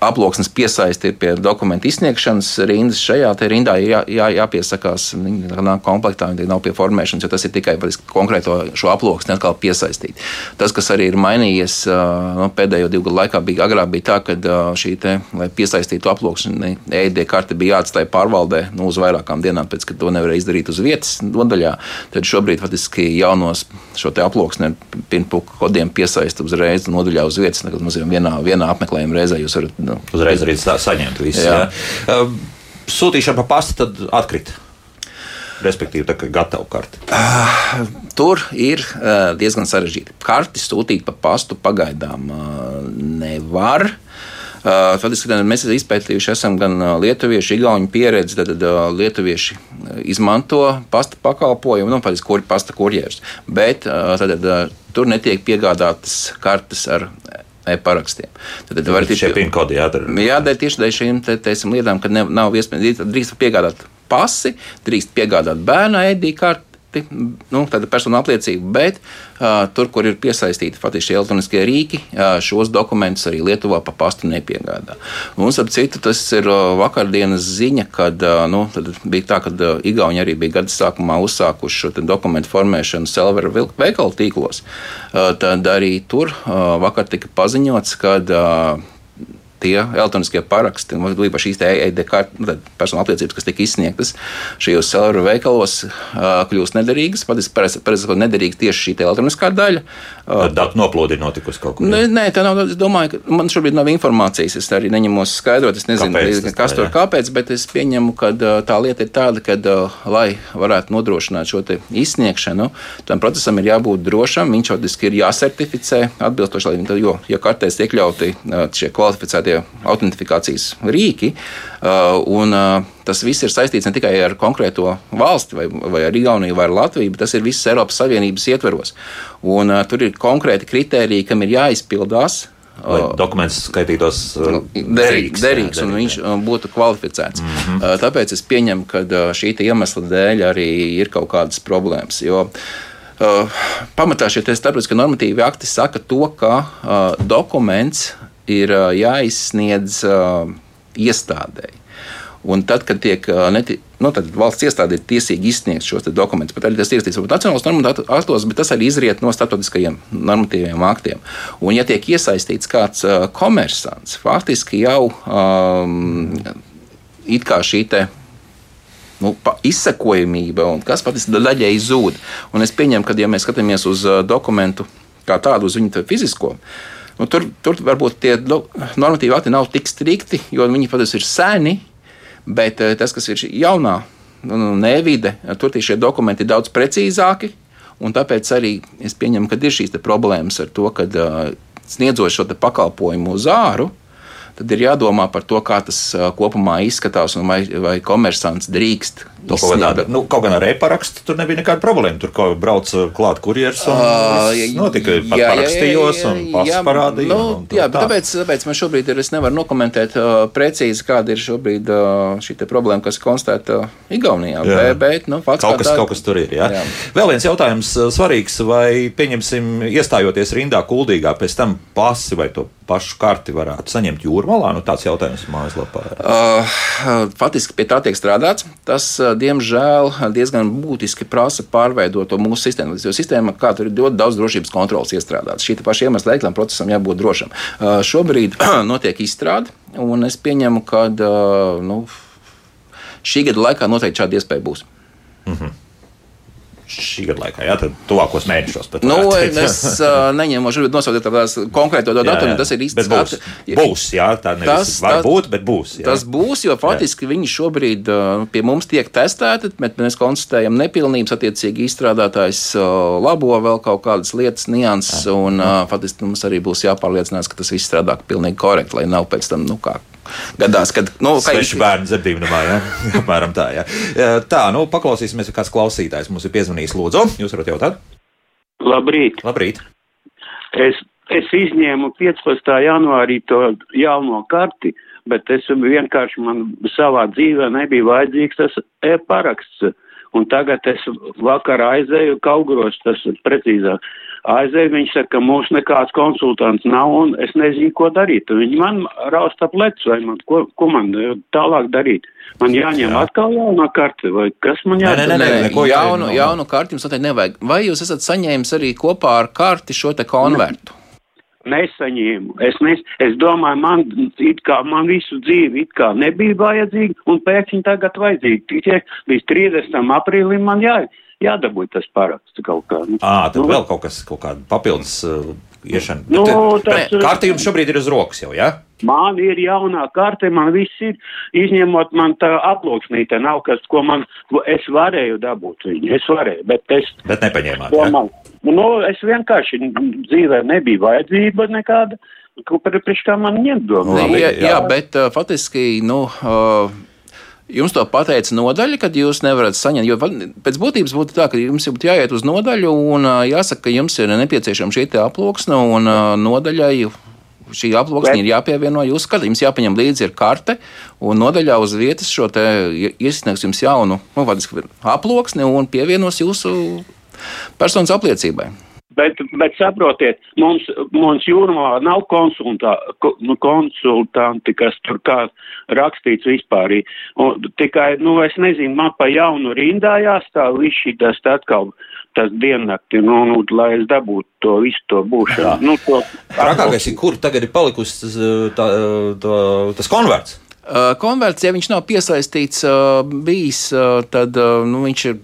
aploksnes piesaisti ir pie dokumentu izsniegšanas rindas. Šajā rindā jā, jā, jāpiesakās, viņi nāk komplektā, viņi nav pie formēšanas, jo tas ir tikai konkrēto šo aploksni atkal piesaistīt. Tas, kas arī ir mainījies no, nu, pēdējo divu gadu laikā, bija agrāk bija tā, ka šī te, lai piesaistītu aploksni, EID karte bija jāatstāj pārvaldē nu, uz vairākām dienām, pēc tam to nevarēja izdarīt uz vietas nodaļā. Tad šobrīd faktiski jaunos šo aploksni ar pinpuku kodiem piesaista uzreiz nodaļā uz vietas. Mums ir vienā, vienā apmeklējuma reizē jūs varat nu, uzreiz arī saņemt visu. Jā. Jā. Sūtīšana pa pastu tad atkrita. Respektīvi, tā kā gatava karte. Uh, tur ir uh, diezgan sarežģīti. Karti sūtīt pa pastu pagaidām uh, nevar. Uh, Faktiski mēs izpētījuši esam gan lietuviešu, igauņu pieredzi. Tad, tad lietuvieši izmanto pasta pakalpojumu, nu, faktiski kur, pasta kurjeris. Bet tad, tad, tur netiek piegādātas kartes ar e-parakstiem. Tad, tad var tikai pin kodi jādara. Jādara tieši dēļ šīm te, teiksim, lietām, ka ne, nav iespējams drīkst piegādāt pasi, drīkst piegādāt bērnu ID karti nu, tāda persona apliecība, bet uh, tur, kur ir piesaistīti faktiski elektroniskie rīki, uh, šos dokumentus arī Lietuvā pa pastu nepiegādā. Un, ap citu, tas ir uh, vakardienas ziņa, kad uh, nu, bija tā, ka uh, Igauni arī bija gada sākumā uzsākuši šo dokumentu formēšanu Selveru veikalu tīklos. Uh, tad arī tur uh, vakar tika paziņots, ka uh, tie elektroniskie paraksti, un līdz šīs EID nu, personu apliecības, kas tika izsniegtas šajos celeru veikalos, kļūst nederīgas. Patiesībā nederīga tieši šī elektroniskā daļa. Datu noplūde ir notikusi kaut kur. Nē, nē, tā nav. Es domāju, ka man šobrīd nav informācijas. Es arī neņemos skaidrot. Es nezinu, kāpēc, kas tur ir, kāpēc, bet es pieņemu, ka tā lieta ir tāda, ka, lai varētu nodrošināt šo izsniegšanu, tam procesam ir jābūt drošam. Viņš faktiski ir jāsertificē atbilstoši, lai, jo, ja kartēs iekļauti šie kvalificēti tie autentifikācijas rīki. Uh, un, uh, tas viss ir saistīts ne tikai ar konkrēto valsti, vai, vai ar Igauniju, vai ar Latviju, bet tas ir viss Eiropas Savienības ietveros. Un, uh, tur ir konkrēti kriteriji, kam ir jāizpildās. Lai dokuments skaitītos nu, derīgs, derīgs jā, un viņš būtu kvalificēts. Mm -hmm. Tāpēc es pieņemu, ka šī iemesla dēļ arī ir kaut kādas problēmas. Jo, Uh, pamatā šie starptautiskie normatīvi akti saka to, ka uh, dokuments ir jāizsniedz iestādēji. Un tad, kad tiek neti, nu, tad valsts iestāde ir tiesīga izsniegt šos dokumentus, pat arī tas ir tiesīgs nacionāls normatīvs aktos, bet tas arī izriet no starptautiskajiem normatīviem aktiem. Un, ja tiek iesaistīts kāds uh, komersants, faktiski jau um, it kā šī te nu, izsekojamība un kas patiesībā daļēji zūd. Un es pieņemu, ka, ja mēs skatāmies uz dokumentu kā tādu, uz viņu fizisko, nu, tur, tur varbūt tie normatīvi akti nav tik strikti, jo viņi patiesībā ir seni, bet tas, kas ir jaunā nu, nu nevide, tur šie dokumenti ir daudz precīzāki. Tāpēc arī es pieņemu, ka ir šīs problēmas ar to, ka uh, sniedzot šo pakalpojumu uz āru, tad ir jādomā par to, kā tas kopumā izskatās un vai, vai komersants drīkst. To, kaut, kādā, nu, kaut gan ar e-parakstu tur nebija nekāda problēma. Tur kaut kā brauc klāt kurjeris un uh, notika, jā, parakstījos jā, jā, jā, un pasis parādīja. Nu, un jā, tā. tāpēc, tāpēc man šobrīd ir, es nevaru nokomentēt uh, precīzi, kāda ir šobrīd uh, šī problēma, kas konstatēta Igaunijā. Jā. Bet, bet, nu, fakts, kaut, kas, tā... kaut kas tur ir. Jā. Jā. Vēl viens jautājums svarīgs, vai pieņemsim, iestājoties rindā kuldīgā, pēc tam pasi vai to pašu karti varētu saņemt jūrmalā? Nu, tāds jautājums mājaslapā. Uh, faktiski pie tā tiek strādāts. Tas, diemžēl, diezgan būtiski prasa pārveidot to mūsu sistēmu. Jo sistēma, kā tur ir ļoti daudz drošības kontrolas iestrādāts. Šī paša iemesla dēļ tam procesam jābūt drošam. Uh, šobrīd notiek izstrāde, un es pieņemu, ka uh, nu, šī gada laikā noteikti šāda iespēja būs. Mm -hmm šī gada laikā, jā, tad tuvākos mēnešos. Nu, teikt, es uh, neņemu šobrīd nosaukt tādās konkrēto datumu, tas ir īsti būs. Būs, jā, tā nevis tas, var būt, bet būs. Jā. Tas būs, jo faktiski jā. viņi šobrīd uh, pie mums tiek testēti, bet mēs konstatējam nepilnības, attiecīgi izstrādātājs uh, labo vēl kaut kādas lietas, nianses, un uh, faktiski mums arī būs jāpārliecinās, ka tas viss strādā pilnīgi korekti, lai nav pēc tam, nu kā gadās, kad. Nu, Sveši bērnu dzemdībnamā, jā. Apmēram tā, jā. Tā, nu, paklausīsimies, kāds klausītājs mums ir piezvanījis. Lūdzu, jūs varat jautāt? Labrīt. Labrīt. Es, es izņēmu 15. janvārī to jauno karti, bet es vienkārši man savā dzīvē nebija vajadzīgs tas e-paraksts. Un tagad es vakar aizēju, kaugros tas precīzāk aizēju, viņš saka, ka mums nekāds konsultants nav un es nezinu, ko darīt. Viņi man rausta plecus, vai man, ko, ko man tālāk darīt. Man jāņem Jā. atkal jauna karte, vai kas man jādara? Nē, nē, nē, neko jaunu, jaunu karti jums noteikti nevajag. Vai jūs esat saņēmis arī kopā ar karti šo te konvertu? nesaņēmu. Es, nes, es domāju, man, kā, man visu dzīvi it kā nebija vajadzīga, un pēkšņi tagad vajadzīga. Tikai līdz 30. aprīlim man jā, jādabūj tas paraksts kaut kā. Nu, à, tad nu, vēl kaut kas, kaut kāda papildus uh, iešana. Nu, bet, tas, bet, kārta jums šobrīd ir uz rokas jau, jā? Ja? Man ir jaunā karte, man viss ir, izņemot man tā aploksnīte, nav kas, ko man, es varēju dabūt viņu, es varēju, bet es. Bet nepaņēmāt, jā? Man, nu, es vienkārši dzīvē nebija vajadzība nekāda, priekš kā man ņemt domu. Jā, jā, bet uh, faktiski, nu. Uh, Jums to pateica nodaļa, kad jūs nevarat saņemt. Jo pēc būtības būtu tā, ka jums būtu jāiet uz nodaļu un jāsaka, ka jums ir nepieciešama šī aploksne un nodaļai. Šī aploksne ir jāpievieno jūsu kartē. Jums jāpaņem līdzi ir karte, un nodaļā uz vietas šo te iesniegs jums jaunu nu, aploksni un pievienos jūsu personas apliecībai. Bet, bet saprotiet, mums, mums jūrmā nav konsultā, nu, konsultanti, kas tur kā rakstīts vispār. Un, tikai, nu, es nezinu, man pa jaunu rindā jāstāv viss šī tas atkal tas diennakti, nu, nu, lai es dabūtu to visu to būšanu. Nu, to Rakākais ir, kur tagad ir palikusi tas, tā, tā, tas konverts? Uh, konverts, ja viņš nav piesaistīts, bijis, tad nu, viņš ir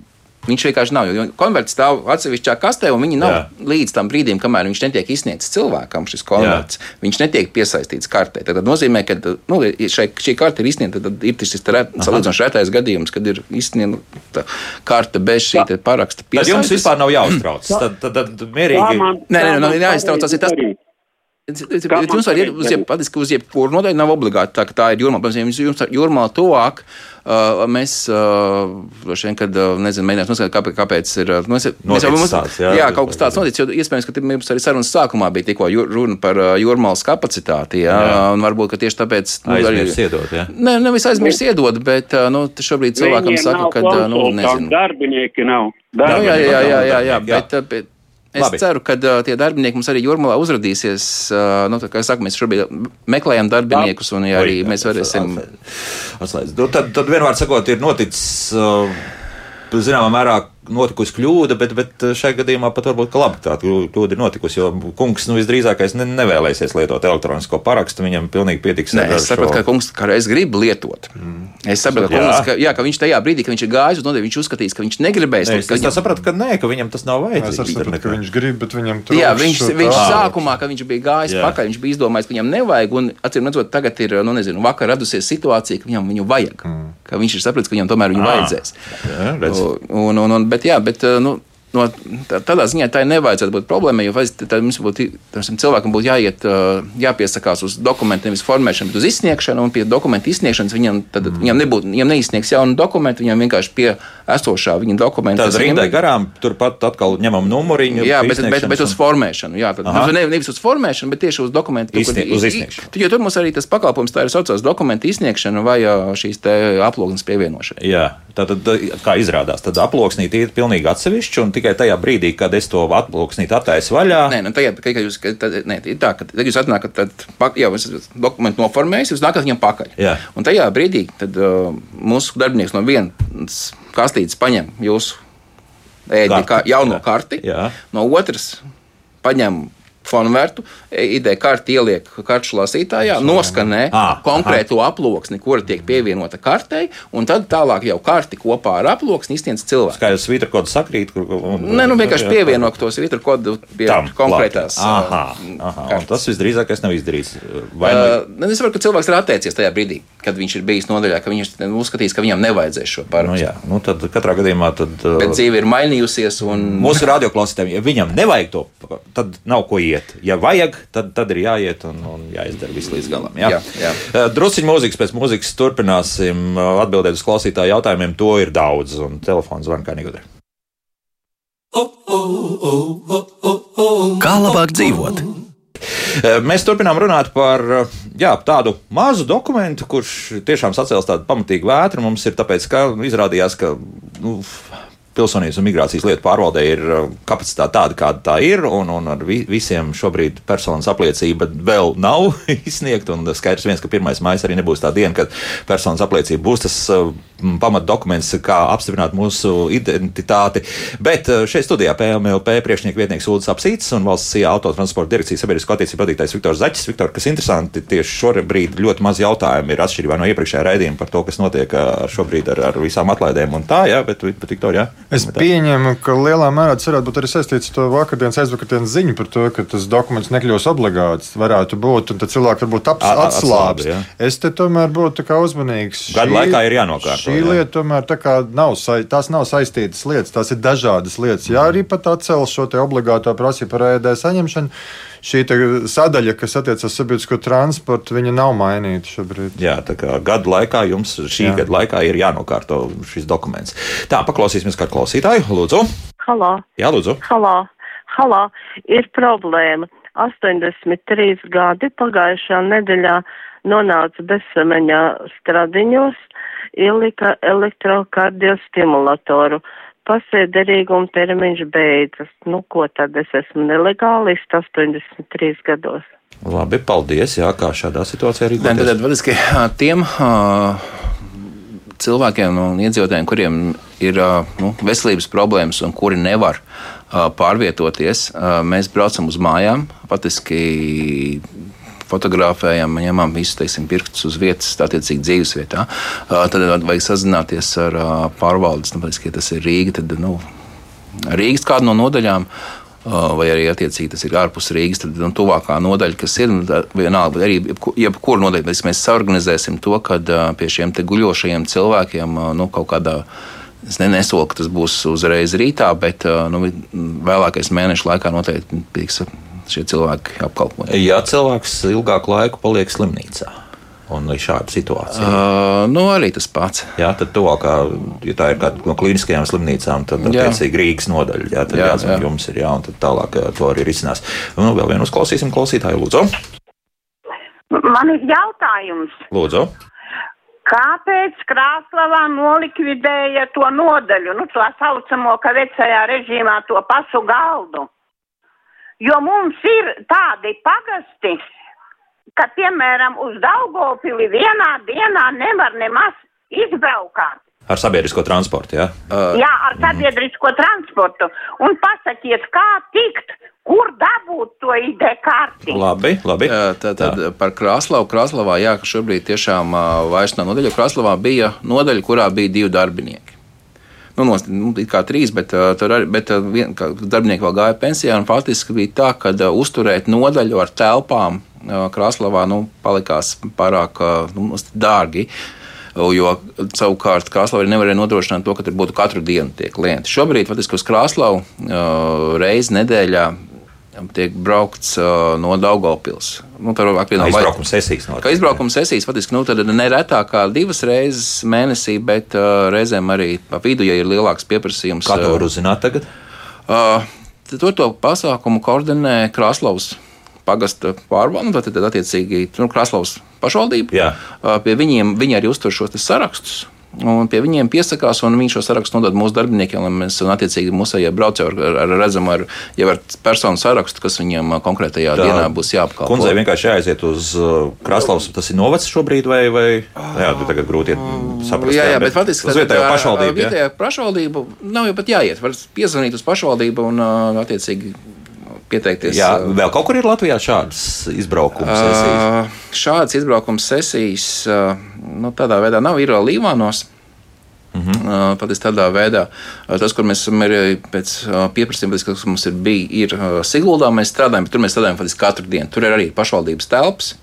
Viņš vienkārši nav. Konverts stāv atsevišķā kastē, un viņi nav Jā. līdz tam brīdim, kamēr viņš netiek izsniegts cilvēkam. Šis konverts Jā. viņš netiek piesaistīts kartē. Tad nozīmē, ka nu, šai, šī karte ir izsniegta. Tad ir šis salīdzinoši retais gadījums, kad ir izsniegta karte bez šī paraksta piesaistes. Tad jums vispār nav jāuztrauc. Tad, tad, tad mierīgi. Nē, nē, nē, jāiztrauc. Tas ir tas. Jums var iet uz, jeb, uz jebkuru nodaļu, nav obligāti tā, ka tā ir jūrmā. Piemēram, jums ir jūrmā tuvāk, uh, mēs, uh, vien, kad, uh, nezinu, mēģināt noskaidrot, kāpēc, kāpēc ir, uh, mēs, mēs jau mums, tāds, jā, jā, kaut kas tāds noticis, jo iespējams, ka mums arī sarunas sākumā bija tikko runa par uh, jūrmālas kapacitāti, jā, jā. un varbūt, ka tieši tāpēc. Nu, aizmirs iedot, jā. Ne, nevis aizmirs iedot, bet, uh, nu, šobrīd cilvēkam saka, ka, nu, nezinu. Darbinieki nav. Darbinieki. Jā, jā, jā, jā, jā, jā, bet, bet Es Labi. ceru, ka uh, tie darbinieki mums arī jūrmalā uzrādīsies. Uh, nu, kā saku, mēs šobrīd meklējam darbiniekus, un ja arī mēs varēsim. Atslēdz. Nu, tad, tad vienmēr sakot, ir noticis. Uh, Zināmā mērā notikusi kļūda, bet, bet šajā gadījumā pat varbūt ka labi tā kļūda ir notikusi. Jo kungs nu, visdrīzākais ne, nevēlēsies lietot elektronisko parakstu. Viņam pilnīgi pietiks. Nē, es saprotu, šo... ka kungs kādreiz grib lietot. Mm. Es saprotu, ka, jā. ka, jā, ka viņš tajā brīdī, kad viņš ir gājis uz nodeļu, viņš uzskatīs, ka viņš negribēs. Nē, es viņam... sapratu, ka nē, ka viņam tas nav vajadzīgs. Es saprotu, ka viņš grib, bet viņam tur jā, viņš, viņš sākumā, kad viņš bija gājis jā. pakaļ, viņš bija izdomājis, ka viņam nevajag. Un, acīm redzot, tagad ir, nu, nezinu, vakar radusies situācija, ka viņam viņu vajag. Mm. Ka viņš ir sapratis, ka viņam tomēr viņu à. vajadzēs. Jā, un, un, un, bet, jā, bet, nu, no, tā, tādā ziņā tā nevajadzētu būt problēmai, jo tad mums būtu, cilvēkam būtu jāiet, jāpiesakās uz dokumentu, nevis formēšanu, bet uz izsniegšanu, un pie dokumentu izsniegšanas viņam, tad, mm. viņam, nebūtu, viņam neizsniegs jaunu dokumentu, viņam vienkārši pie esošā viņa dokumenta. Tas rindai garām, turpat atkal ņemam numuriņu. Jā, bet, bet, bet uz formēšanu, jā, tad, ne, nevis uz formēšanu, bet tieši uz dokumentu. Izsnie, uz izsniegšanu. Jo tur mums arī tas pakalpojums tā ir saucās dokumentu izsniegšana vai šīs aploksnes pievienošana. Jā, tātad, kā izrādās, tad aploksnīte ir pilnīgi atsevišķi tikai tajā brīdī, kad es to aploksnīti attaisu vaļā. Nē, nu, tagad, kad jūs, kad, tad, nē, ir tā, ka jūs atnākat, tad jau esat dokumentu noformējis, jūs nākat viņam pakaļ. Jā. Un tajā brīdī, tad uh, mūsu darbinieks no vienas kastītes paņem jūsu ēdi, kā jauno karti, jā. no otras paņem fonvērtu, ID karti ieliek karšu lasītājā, noskanē ah, konkrēto aha. aploksni, kura tiek pievienota kartei, un tad tālāk jau karti kopā ar aploksni izsniedz cilvēks. Kā jau svītra kodu sakrīt? Un, Nē, nu vienkārši pievieno to svītra kodu pie Tam, konkrētās. Aha, aha, tas visdrīzākais nav izdarīts. Vai nu... Uh, es varu, ka cilvēks ir atteicies tajā brīdī, kad viņš ir bijis nodaļā, ka viņš uzskatīs, ka viņam nevajadzēs šo parakstu. Nu, jā, nu tad katrā gadījumā tad. Bet dzīve ir mainījusies. Un... Mūsu radioklausītājiem, ja viņam nevajag to, tad nav ko iet iet. Ja vajag, tad, tad ir jāiet un, un jāizdara viss līdz galam. Jā? Jā, jā. Eh, Drusciņš mūzikas pēc mūzikas turpināsim eh, atbildēt uz klausītāju jautājumiem. To ir daudz, un telefons zvan kā negudri. Kā labāk dzīvot? Eh, mēs turpinām runāt par jā, tādu mazu dokumentu, kurš tiešām sacēlis tādu pamatīgu vētru. Mums ir tāpēc, ka izrādījās, ka nu, pilsonības un migrācijas lietu pārvaldē ir uh, kapacitāte tāda, kāda tā ir, un, un ar vi, visiem šobrīd personas apliecība vēl nav izsniegta. Skaidrs, viens, ka 1. maija arī nebūs tā diena, kad personas apliecība būs tas uh, pamatdokuments, kā apstiprināt mūsu identitāti. Bet uh, šeit studijā PMLP priekšnieks vietnieks Ulris Apsīts un valsts CIA autotransporta direkcijas sabiedrisko attiecību vadītājs Viktors Zaķis. Viktor, kas interesanti, tieši šobrīd ļoti maz jautājumu ir atšķirībā no iepriekšējā raidījuma par to, kas notiek šobrīd ar, ar visām atlaidēm un tā, jā, bet, bet Viktor, jā. Es pieņemu, ka lielā mērā tas varētu būt arī saistīts ar to vakardienas, aizvakardienas ziņu par to, ka tas dokuments nekļūs obligāts. Varētu būt, un tad cilvēki varbūt ap, atslābs. Es te tomēr būtu uzmanīgs. Gadu šī, laikā ir jānokārto. Šī jā. lieta tomēr nav, tās nav saistītas lietas, tās ir dažādas lietas. Jā, arī pat atcel šo obligāto prasību par ēdē saņemšanu šī sadaļa, kas attiecas uz sabiedrisko transportu, viņa nav mainīta šobrīd. Jā, tā kā gadu laikā jums šī Jā. gada laikā ir jānokārto šis dokuments. Tā, paklausīsimies kā klausītāju. Lūdzu! Halo! Jā, lūdzu! Halo! Halo! Ir problēma. 83 gadi pagājušā nedēļā nonāca bezsamaņā stradiņos, ielika elektrokardiostimulatoru pasēderīguma termiņš beidzas. Nu, ko tad es esmu nelegālists 83 gados. Labi, paldies. Jā, kā šādā situācijā arī bija. Tad, tad tiem uh, cilvēkiem un iedzīvotājiem, kuriem ir uh, nu, veselības problēmas un kuri nevar uh, pārvietoties, mēs braucam uz mājām. Patiski fotografējam, ņemam visus teiksim, pirkstus uz vietas, attiecīgi dzīves vietā. Tad vajag sazināties ar pārvaldes, nu, ja tas ir Rīga, tad nu, Rīgas kādu no nodaļām. Vai arī attiecīgi tas ir ārpus Rīgas, tad nu, tuvākā nodaļa, kas ir nu, vienalga, arī jebkura nodaļa, mēs, mēs organizēsim to, ka pie šiem guļošajiem cilvēkiem nu, kaut kādā Es nesolu, ka tas būs uzreiz rītā, bet nu, vēlākais mēneša laikā noteikti tiks šie cilvēki apkalpoti. Ja cilvēks ilgāku laiku paliek slimnīcā. Un ir šāda situācija. Uh, nu, arī tas pats. Jā, tad tuvākā, ja tā ir kāda no klīniskajām slimnīcām, tad attiecīgi Rīgas nodaļa. Jā, tad jā, jāzvan, jā. jums ir jā, un tad tālāk to arī risinās. Nu, vēl vienu uzklausīsim klausītāju, lūdzu. Man ir jautājums. Lūdzu. Kāpēc Krāslavā nolikvidēja to nodaļu, nu, to saucamo, ka vecajā režīmā to pasu galdu? Jo mums ir tādi pagasti, ka, piemēram, uz Daugopili vienā dienā nevar nemaz izbraukāt. Ar sabiedrisko transportu, jā? Uh, jā, ar sabiedrisko mm. transportu. Un pasakiet, kā tikt, kur dabūt to ID karti. Labi, labi. Tad, tad par Krāslavu. Krāslavā, jā, ka šobrīd tiešām vairs nav nodaļa. Krāslavā bija nodaļa, kurā bija divi darbinieki. Nu, no, nu, kā trīs, bet, tur arī, bet vien, darbinieki vēl gāja pensijā. Faktiski bija tā, ka uzturēt nodaļu ar telpām Krāslavā nu, palikās pārāk nu, dārgi. Uh, jo savukārt Krāslavu nevarēja nodrošināt to, ka tur būtu katru dienu tie klienti. Šobrīd, faktiski, uz Krāslavu reizi nedēļā tiek braukts uh, no Daugopils. Nu, tā ir apvienotā izbraukuma sesijas. Kā izbraukuma sesijas, faktiski, nu, neretāk kā divas reizes mēnesī, bet uh, reizēm arī pa vidu, ja ir lielāks pieprasījums. Kā to var uzzināt tagad? Uh, to, to pasākumu koordinē Krāslavas pagasta pārvalde, tad, tad attiecīgi nu, Kraslovas pašvaldība. Jā. Pie viņiem viņi arī uztur šos sarakstus. Un pie viņiem piesakās, un viņš šo sarakstu nodod mūsu darbiniekiem, lai mēs, un attiecīgi, mūsējie braucēji ar, ar, redzam, ar, jau ar personu sarakstu, kas viņiem konkrētajā Tā, dienā būs jāapkalpo. Kundzei vienkārši jāaiziet uz Kraslavas, tas ir novacs šobrīd, vai, vai jā, tu tagad grūti saprast. Jā, jā, bet faktiski uz vietējo pašvaldību. Vietējā pašvaldību nav jau pat jāiet, var piezvanīt uz pašvaldību un attiecīgi pieteikties. Jā, vēl kaut kur ir Latvijā šādas izbraukuma sesijas. Uh, šādas izbraukuma sesijas uh, nu, tādā veidā nav. Ir vēl Līvānos. Mm -hmm. uh, Patiesi tādā veidā, uh, tas, kur mēs esam arī pēc uh, pieprasījuma, kas mums ir bijis, ir uh, Siguldā. Mēs strādājam, bet tur mēs strādājam faktiski katru dienu. Tur ir arī pašvaldības telpas.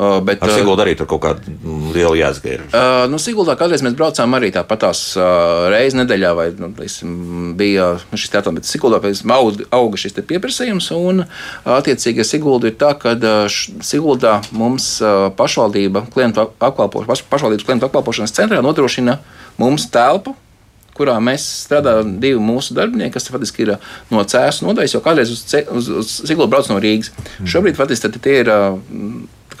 Uh, bet, Ar Siguldu arī tur kaut kāda liela jāsaka ir. Uh, nu, Siguldā kādreiz mēs braucām arī tāpatās uh, reizes nedēļā, vai nu, bija šis teātris, bet Siguldā auga, auga šis pieprasījums. Un, attiecīgi, Sigulda ir tā, ka Siguldā mums pašvaldība klientu apkalpošanas, pašvaldības klientu apkalpošanas centrā nodrošina mums telpu kurā mēs strādājam divi mūsu darbinieki, kas faktiski ir no Cēzus nodaļas, jo kādreiz uz, uz, uz Siguldu brauc no Rīgas. Mm. Šobrīd faktiski tie ir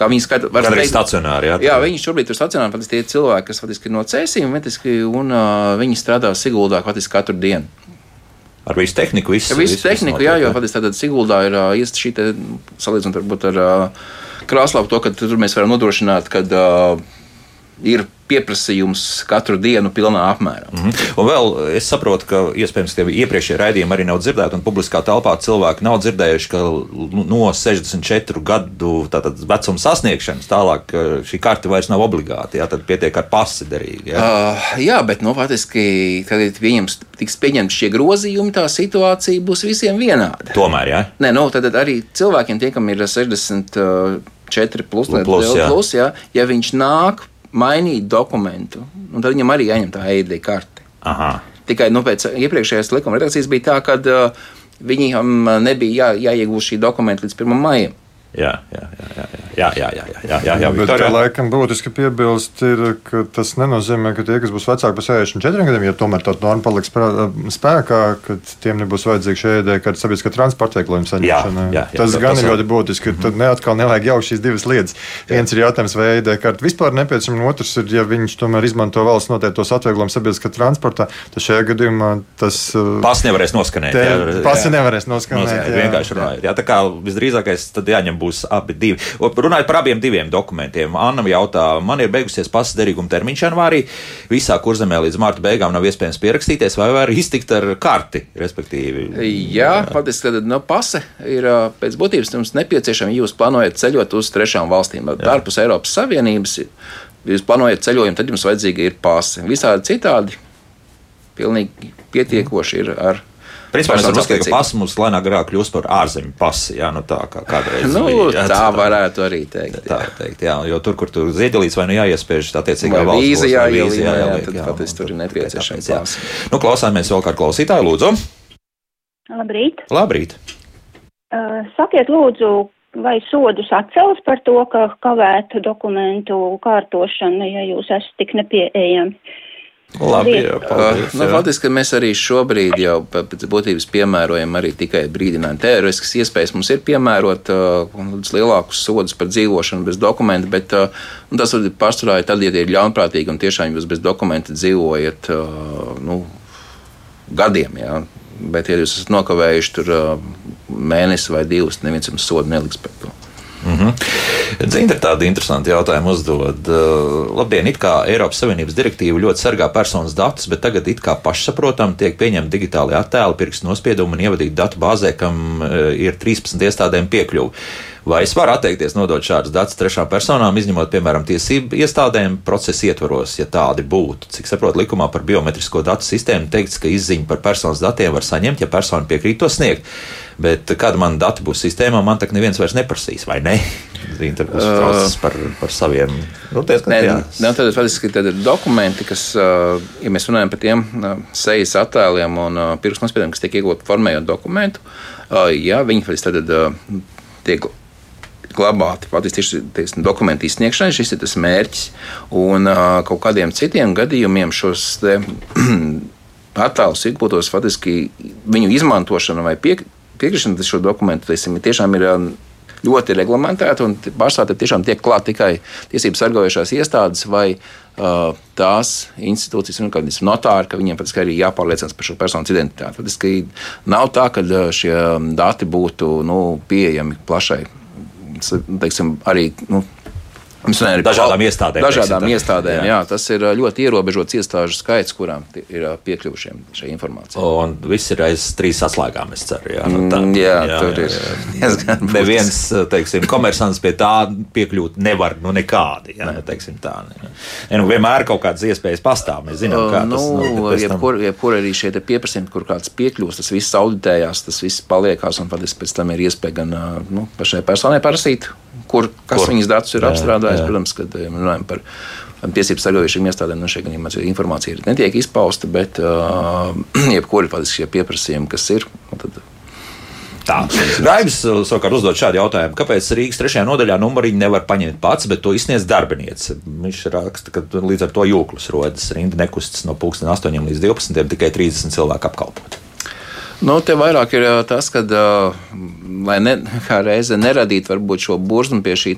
kā viņi skata, var teikt, stacionāri. Jā, jā viņi šobrīd ir stacionāri, patiesi tie cilvēki, kas faktiski ir no cēsīm, un uh, viņi strādā Siguldā faktiski katru dienu. Ar visu tehniku, visu, visu, visu tehniku, jā, jo patiesi tātad Siguldā ir uh, iest šī salīdzinot varbūt ar uh, Krāslavu to, ka tur mēs varam nodrošināt, ka uh, ir pieprasījums katru dienu pilnā apmērā. Mm -hmm. Un vēl es saprotu, ka iespējams tie iepriekšējie raidījumi arī nav dzirdēti, un publiskā telpā cilvēki nav dzirdējuši, ka no 64 gadu vecuma sasniegšanas tālāk šī karte vairs nav obligāta. Jā, tad pietiek ar pasi derīgi. Jā, uh, jā bet nu, faktiski, kad pieņems, tiks pieņemti šie grozījumi, tā situācija būs visiem vienāda. Tomēr, jā. Nē, nu, tad arī cilvēkiem, tie, kam ir 60. Uh, 4 plus, plus, plus, jā. plus jā, ja viņš nāk mainīt dokumentu, un tad viņam arī jāņem tā ID karte. Aha. Tikai nu, pēc iepriekšējās likuma redakcijas bija tā, ka uh, viņiem nebija jā, jāiegūst šī dokumenta līdz 1. maijam. Jā, jā, jā, jā, jā, jā, jā, jā, jā, bet tā laikam būtiski piebilst, ir, ka tas nenozīmē, ka tie, kas būs vecāki par 64 gadiem, ja tomēr tā norma paliks spēkā, ka tiem nebūs vajadzīga šī ēdē, kā sabiedriskā transporta vieglojuma saņemšana. Jā, jā, jā, tas jā, gan tas ir ļoti būtiski. Tad ne atkal nevajag jaukt šīs divas lietas. Jā. Viens ir jautājums, vai ēdē karta vispār nepieciešama, otrs ir, ja viņš tomēr izmanto valsts noteiktos atvieglojumus sabiedriskā transportā, tad šajā gadījumā tas. Pasi nevarēs noskanēt. Pasi nevarēs noskanēt. noskanēt jā, vienkārši runājot. Jā, tā kā visdrīzākais tad jāņem būs abi divi. Runājot par abiem diviem dokumentiem, Anna jautā, man ir beigusies pasas derīguma termiņš janvārī. Visā kurzemē līdz marta beigām nav iespējams pierakstīties, vai var iztikt ar karti, respektīvi. Jā, patiesībā no nu, pase ir pēc būtības jums nepieciešama, ja jūs plānojat ceļot uz trešām valstīm, ārpus Eiropas Savienības. Jūs plānojat ceļojumu, tad jums vajadzīga ir pase. Visādi citādi pilnīgi pietiekoši ir ar Principā mēs varam uzskatīt, ka pasi mums lēnāk garāk kļūst par ārzemju pasi, jā, nu tā kā kādreiz. Nu, bija, jā, tā varētu arī teikt. Tā teikt, jā, jo tur, kur tur ziedelīts vai nu jāiespēž attiecīgā valsts. Vīzi jāielīmē, jā, jā, tad patiesi tur ir nepieciešams pasi. Nu, klausāmies vēl kā klausītāju, lūdzu. Labrīt. Labrīt. Uh, sakiet, lūdzu, vai sodus atcels par to, ka kavētu dokumentu kārtošanu, ja jūs esat tik nepieejami? Labi, jā, paldies, nu, faktiski mēs arī šobrīd jau pēc būtības piemērojam arī tikai brīdinājumu. Teoretiskas iespējas mums ir piemērot uh, lielākus sodus par dzīvošanu bez dokumentu, bet uh, tas var pārsvarā tad, ja ir ļaunprātīgi un tiešām jūs bez dokumenta dzīvojat uh, nu, gadiem. Jā. Bet, ja jūs esat nokavējuši tur uh, mēnesi vai divus, neviens jums sodu neliks par to. Mm -hmm. Dzīve ir tāda interesanta jautājuma uzdod. Uh, labdien, it kā Eiropas Savienības direktīva ļoti sargā personas datus, bet tagad it kā pašsaprotam tiek pieņemti digitāli attēli, pirkstu nospiedumi un ievadīti datu bāzē, kam uh, ir 13 iestādēm piekļuvi. Vai es varu atteikties nodot šādus datus trešām personām, izņemot, piemēram, tiesību iestādēm procesa ietvaros, ja tādi būtu? Cik saprotu, likumā par biometrisko datu sistēmu teikts, ka izziņu par personas datiem var saņemt, ja persona piekrīt to sniegt. Bet kad man dati būs sistēmā, man tak neviens vairs neprasīs, vai ne? Intervijas uh, process par, par saviem. Nu, diezgan, nē, nē, tad, faktiski, tad ir dokumenti, kas, ja mēs runājam par tiem sejas attēliem un pirkstu nospiedumiem, kas tiek iegūti formējot dokumentu, jā, viņi tad tiek glabāti patiesībā tieši dokumentu izsniegšanai. Šis ir tas mērķis. Un kaut kādiem citiem gadījumiem šos attēlus iegūtos faktiski viņu izmantošana vai pie, piekrišana šo dokumentu teiksim, tiešām ir. Ļoti reglamentēta un pārstāvja tiešām tiek klāt tikai tiesību sargājošās iestādes vai uh, tās institūcijas, un kādas notāri, ka viņiem patiesībā arī jāpārliecinās par šo personas identitāti. Patiesībā nav tā, ka šie dati būtu nu, pieejami plašai teiksim, arī nu, Ar dažādām iestādēm. Dažādām teiksim, iestādēm, jā. jā. Tas ir ļoti ierobežots iestāžu skaits, kurām ir piekļuvušiem šai informācijai. Un viss ir aiz trīs atslēgām, es ceru. Jā, nu, tā, mm, jā, jā tur jā, ir diezgan. Neviens, teiksim, komersants pie tā piekļūt nevar, nu nekādi, jā, ne. teiksim tā. Ne. Ja, nu, vienmēr kaut kādas iespējas pastāv, mēs zinām, kā tas nu, nu, jebkur, jebkur arī šie pieprasījumi, kur kāds piekļūst, tas viss auditējās, tas viss paliekās, un pēc tam ir iespēja gan nu, pašai personai prasīt kur, kas kur? viņas datus ir jā, apstrādājis. Jā. Protams, kad ja runājam par tiesību sargājušiem iestādēm, nu, šeit gadījumā informācija netiek izpausta, bet uh, jebkuri faktiski pieprasījumi, kas ir. Tad, Tā. Raibs savukārt uzdod šādu jautājumu, kāpēc Rīgas trešajā nodaļā numuriņu nevar paņemt pats, bet to izsniedz darbiniece. Viņš raksta, ka līdz ar to jūklis rodas. Rinda nekustas no 8 līdz 12, tikai 30 cilvēku apkalpot. Nu, te vairāk ir tas, ka, lai ne, kā reize neradītu varbūt šo burzmu pie šī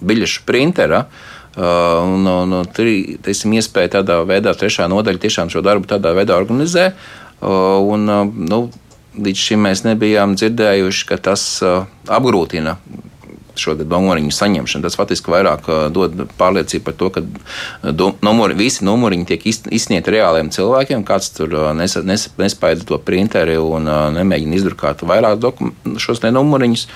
biļešu printera, un, un, un teiksim, iespēja tādā veidā, trešā nodaļa tiešām šo darbu tādā veidā organizē. Un, nu, līdz šim mēs nebijām dzirdējuši, ka tas apgrūtina šo numuriņu saņemšanu. Tas faktiski vairāk dod pārliecību par to, ka numuri, visi numuriņi tiek izsniegti reāliem cilvēkiem. Kāds tur nes, nes, nespaida to printeri un nemēģina izdrukāt vairāk šos numuriņus.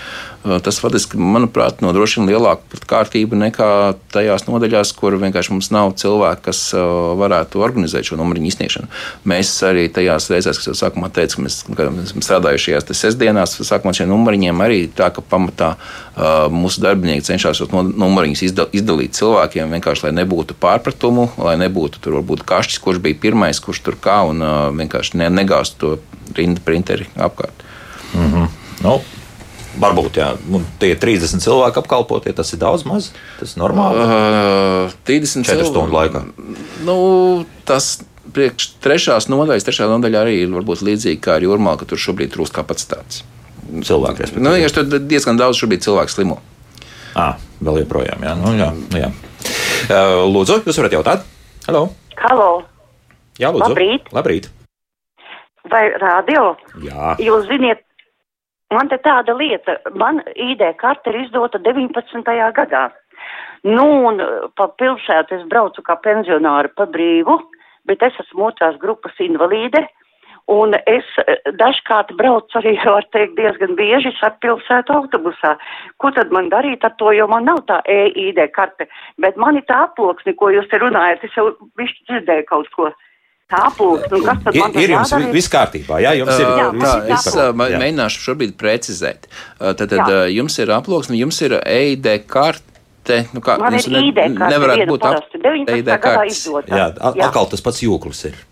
Tas faktiski, manuprāt, nodrošina lielāku kārtību nekā tajās nodaļās, kur vienkārši mums nav cilvēki, kas varētu organizēt šo numuriņu izsniegšanu. Mēs arī tajās reizēs, kas jau sākumā teica, ka mēs, mēs strādājuši šajās sestdienās, sākumā šiem numuriņiem arī tā, ka pamatā mūsu darbinieki cenšas šos numuriņus izdalīt cilvēkiem, vienkārši lai nebūtu pārpratumu, lai nebūtu tur varbūt kašķis, kurš bija pirmais, kurš tur kā un vienkārši ne, negāzt to rindu printeri apkārt. Mm -hmm. nu. Varbūt jā, tie 30 cilvēki apkalpotie, tas ir daudz maz. Tas ir normāli. Uh, 30 4 stundu laikā. Nu, tas priekš trešās nodaļas, trešā nodaļa arī ir varbūt līdzīga kā ar jūrmā, ka tur šobrīd trūkst kapacitātes cilvēku. Nu, ja tur diezgan daudz šobrīd cilvēku slimo. À, vēl joprojām, jā. Nu, jā, nu, jā. Lūdzu, jūs varat jautāt? Halo! Halo. Jā, lūdzu. Labrīt! Labrīt. Vai radio? Jā. Jūs ziniet, man te tāda lieta, man ID karte ir izdota 19. gadā. Nu, un pa pilsētu es braucu kā pensionāri pa brīvu, bet es esmu otrās grupas invalīde. Un es eh, dažkārt braucu arī, var teikt, diezgan bieži ar pilsētu autobusā. Ko tad man darīt ar to, jo man nav tā EID karte, bet man ir tā aploksni, ko jūs te runājat, es jau višķi dzirdēju kaut ko. Tā aploksni, un kas tad man ir? Ir jums viss kārtībā, jā, jums ir. Jā, tā, es uh, mēģināšu šobrīd precizēt. Tad, tad jums ir aploksni, jums ir EID karte. Te, nu kā, Man ir ID karte, nevarētu būt ap, ID kartes. Jā, atkal tas pats jūklis ir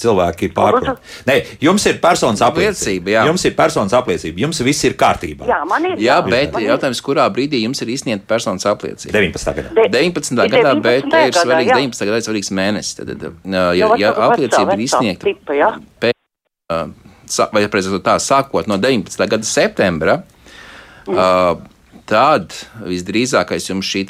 cilvēki pārprot. Nē, jums ir personas apliecība. Jā. Jums ir personas apliecība. Jums viss ir kārtībā. Jā, man ir. Jā, bet man jautājums, kurā brīdī jums ir izsniegta personas apliecība? 19. gadā. De, 19. gadā, bet te ir svarīgs, jā. 19. gadā ir svarīgs mēnesis. Tad, tad, ja, ja apliecība ir izsniegta pēc, vai tā, sākot no 19. gada septembra, tad visdrīzākais jums šī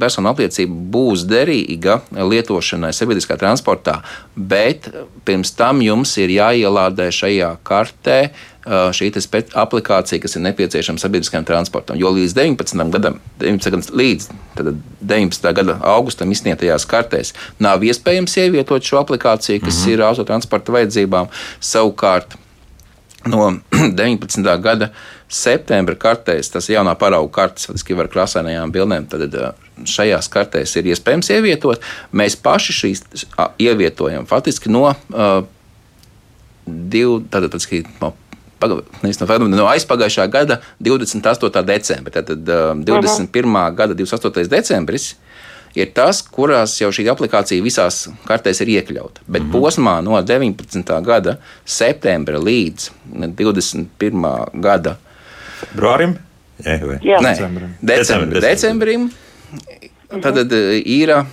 personu apliecība būs derīga lietošanai sabiedriskā transportā, bet pirms tam jums ir jāielādē šajā kartē šī aplikācija, kas ir nepieciešama sabiedriskajam transportam. Jo līdz 19. gadam, 19. līdz 19. gada augustam izsniegtajās kartēs nav iespējams ievietot šo aplikāciju, kas mm -hmm. ir autotransporta vajadzībām. Savukārt no 19. gada septembra kartēs, tas jaunā parauga kartes, faktiski var krāsainajām bildēm, tad šajās kartēs ir iespējams ievietot. Mēs paši šīs ievietojam faktiski no, uh, div, tātad, faktiski, no no aizpagājušā gada 28. decembra. Tātad uh, 21. gada 28. decembris ir tas, kurās jau šī aplikācija visās kartēs ir iekļauta. Bet mm -hmm. posmā no 19. gada septembra līdz 21. gada februārim. Jā, Nē, decembrim. decembrim. decembrim Tad ir uh,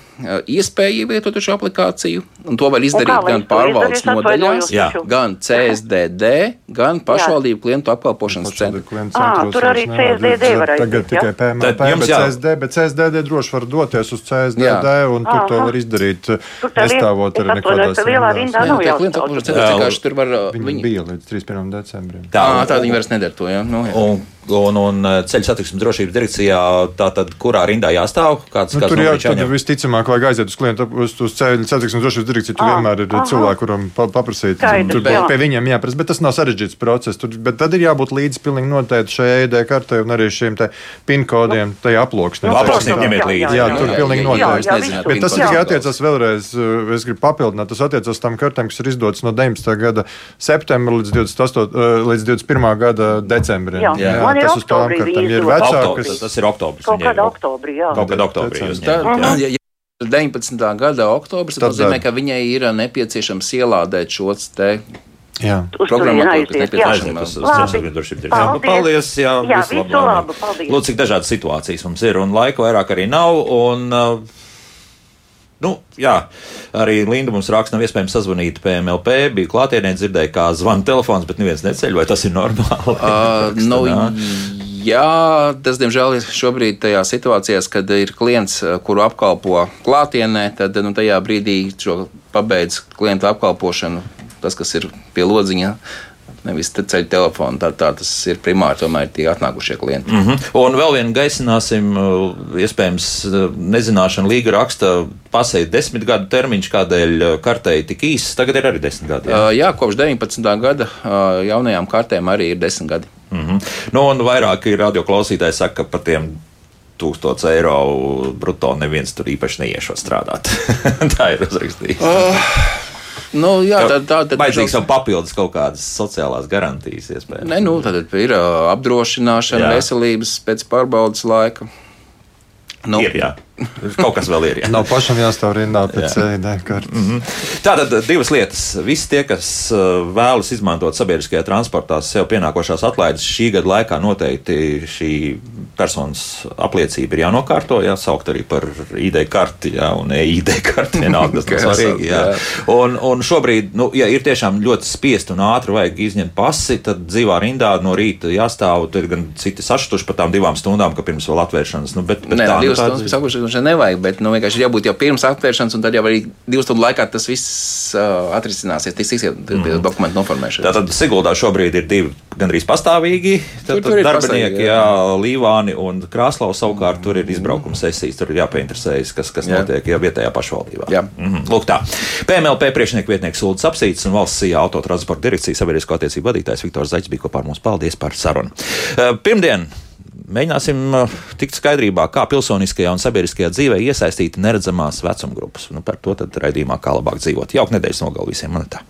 iespēja ievietot šo aplikāciju, un to var izdarīt gan pārvaldes nodaļās, gan CSDD, gan pašvaldību klientu apkalpošanas centrā. Ah, tur arī CSDD var aiziet. Tagad tikai PMP, bet CSD, bet CSDD droši var doties uz CSDD, un tur Aha. to var izdarīt, nestāvot ar nekādās rindās. Tur var, viņi bija līdz 31. decembrim. Tā, tā viņi vairs nedara to, jā. Nu, jā. Un, un, un ceļu satiksmes drošības direkcijā, tātad kurā rindā jāstāv? Kāds, nu, kāds tur jā, tad visticamāk vajag aiziet uz klientu, uz, uz ceļu satiksmes drošības direkciju. Tur vienmēr ir aha. cilvēki, kuram pa, paprasīt. Tur bet, pie viņiem jāprasa, bet tas nav sarežģīts process. Tur, bet tad ir jābūt līdzi pilnīgi noteikti šai ID kartei un arī šiem PIN kodiem, tajā aploksnē. Aploksnē ņemiet līdzi. Jā, tur pilnīgi noteikti. Bet tas tikai attiecas vēlreiz, es gribu papildināt, tas attiecas tam kartēm, kas ir izdotas no 19. gada septembra līdz 28. līdz 21. gada decembrim. Jā, jā, jā tas uz tām kartēm ir vecākas. Tas ir oktobris. Kaut kādā oktobrī, jā. Kaut kādā oktobrī. Ja, ja 19. gada oktobris, tas nozīmē, ka viņai ir nepieciešams ielādēt šos te Jā, nepieciešama. Nu, paldies, jā, jā visu labu. Paldies. Lūdzu, cik dažādas situācijas mums ir, un laika vairāk arī nav. Un, uh, Nu, jā, arī Linda mums raksta, nav iespējams sazvanīt PMLP. Bija klātienē, dzirdēju, kā zvana telefons, bet neviens neceļ. Vai tas ir normāli? Uh, no, Jā, tas, diemžēl, ir šobrīd tajā situācijā, kad ir klients, eh, kuru apkalpo klātienē, tad nu, tajā brīdī pabeidz klienta apkalpošanu. Tas, kas ir pie lodziņa, nevis ceļu telefonu. Tā, tā tas ir primāri tomēr tie atnākušie klienti. Mm -hmm. Un vēl vienu gaisināsim, uh, iespējams, nezināšana līga raksta pasēja desmit gadu termiņš, kādēļ uh, kartei tik īss. Tagad ir arī desmit gadi. Jā, jā kopš 19. gada jaunajām kartēm arī ir desmit gadi. Mm -hmm. nu, un vairāki radioklausītāji saka, ka par tiem 1000 eiro brutto neviens tur īpaši neiešot strādāt. tā ir uzrakstīts. Uh. Nu, jā, tā, tā, tad vajadzīgs vēl papildus kaut kādas sociālās garantijas iespējams. Nē, nu, tad ir apdrošināšana, jā. veselības pēc pārbaudas laika. Nu, ir, jā. Kaut kas vēl ir. Jā. Nav pašam jāstāv rindā pēc CD kartes. Mm -hmm. Tātad divas lietas. Visi tie, kas vēlas izmantot sabiedriskajā transportā sev pienākošās atlaides, šī gada laikā noteikti šī personas apliecība ir jānokārto, jāsaukt arī par ID karti, jā, un EID karti. Vienalga, tas ir svarīgi. Jā. Un, un šobrīd, nu, ja ir tiešām ļoti spiest un ātri vajag izņemt pasi, tad dzīvā rindā no rīta jāstāv. Tur gan citi sašutuši par tām divām stundām, ka pirms vēl atvēršanas. Nu, bet, bet Nē, tā, divas nu, stundas nu, nevajag, bet nu, vienkārši jābūt jau pirms aptvēršanas, un tad jau arī divu stundu laikā tas viss uh, atrisināsies. Tiks iziet mm. dokumentu noformēšana. Tātad Siguldā šobrīd ir divi gandrīz pastāvīgi tad, tur, tur darbinieki, jā. jā, Līvāni un Krāslavs savukārt tur ir izbraukuma sesijas, tur ir jāpainteresējas, kas, kas jā. notiek jau vietējā pašvaldībā. Jā. Mm -hmm. Lūk tā. PMLP priekšnieku vietnieks Sūds Apsīts un valsts CIA autotransporta direkcijas sabiedrisko attiecību vadītājs Viktors Zaļs bija kopā ar mums. Paldies par sarunu. Uh, pirmdien Mēģināsim tikt skaidrībā, kā pilsoniskajā un sabiedriskajā dzīvē iesaistīt neredzamās vecuma grupas. Nu, par to tad raidījumā, kā labāk dzīvot. Jauka nedēļas nogalu visiem monetā.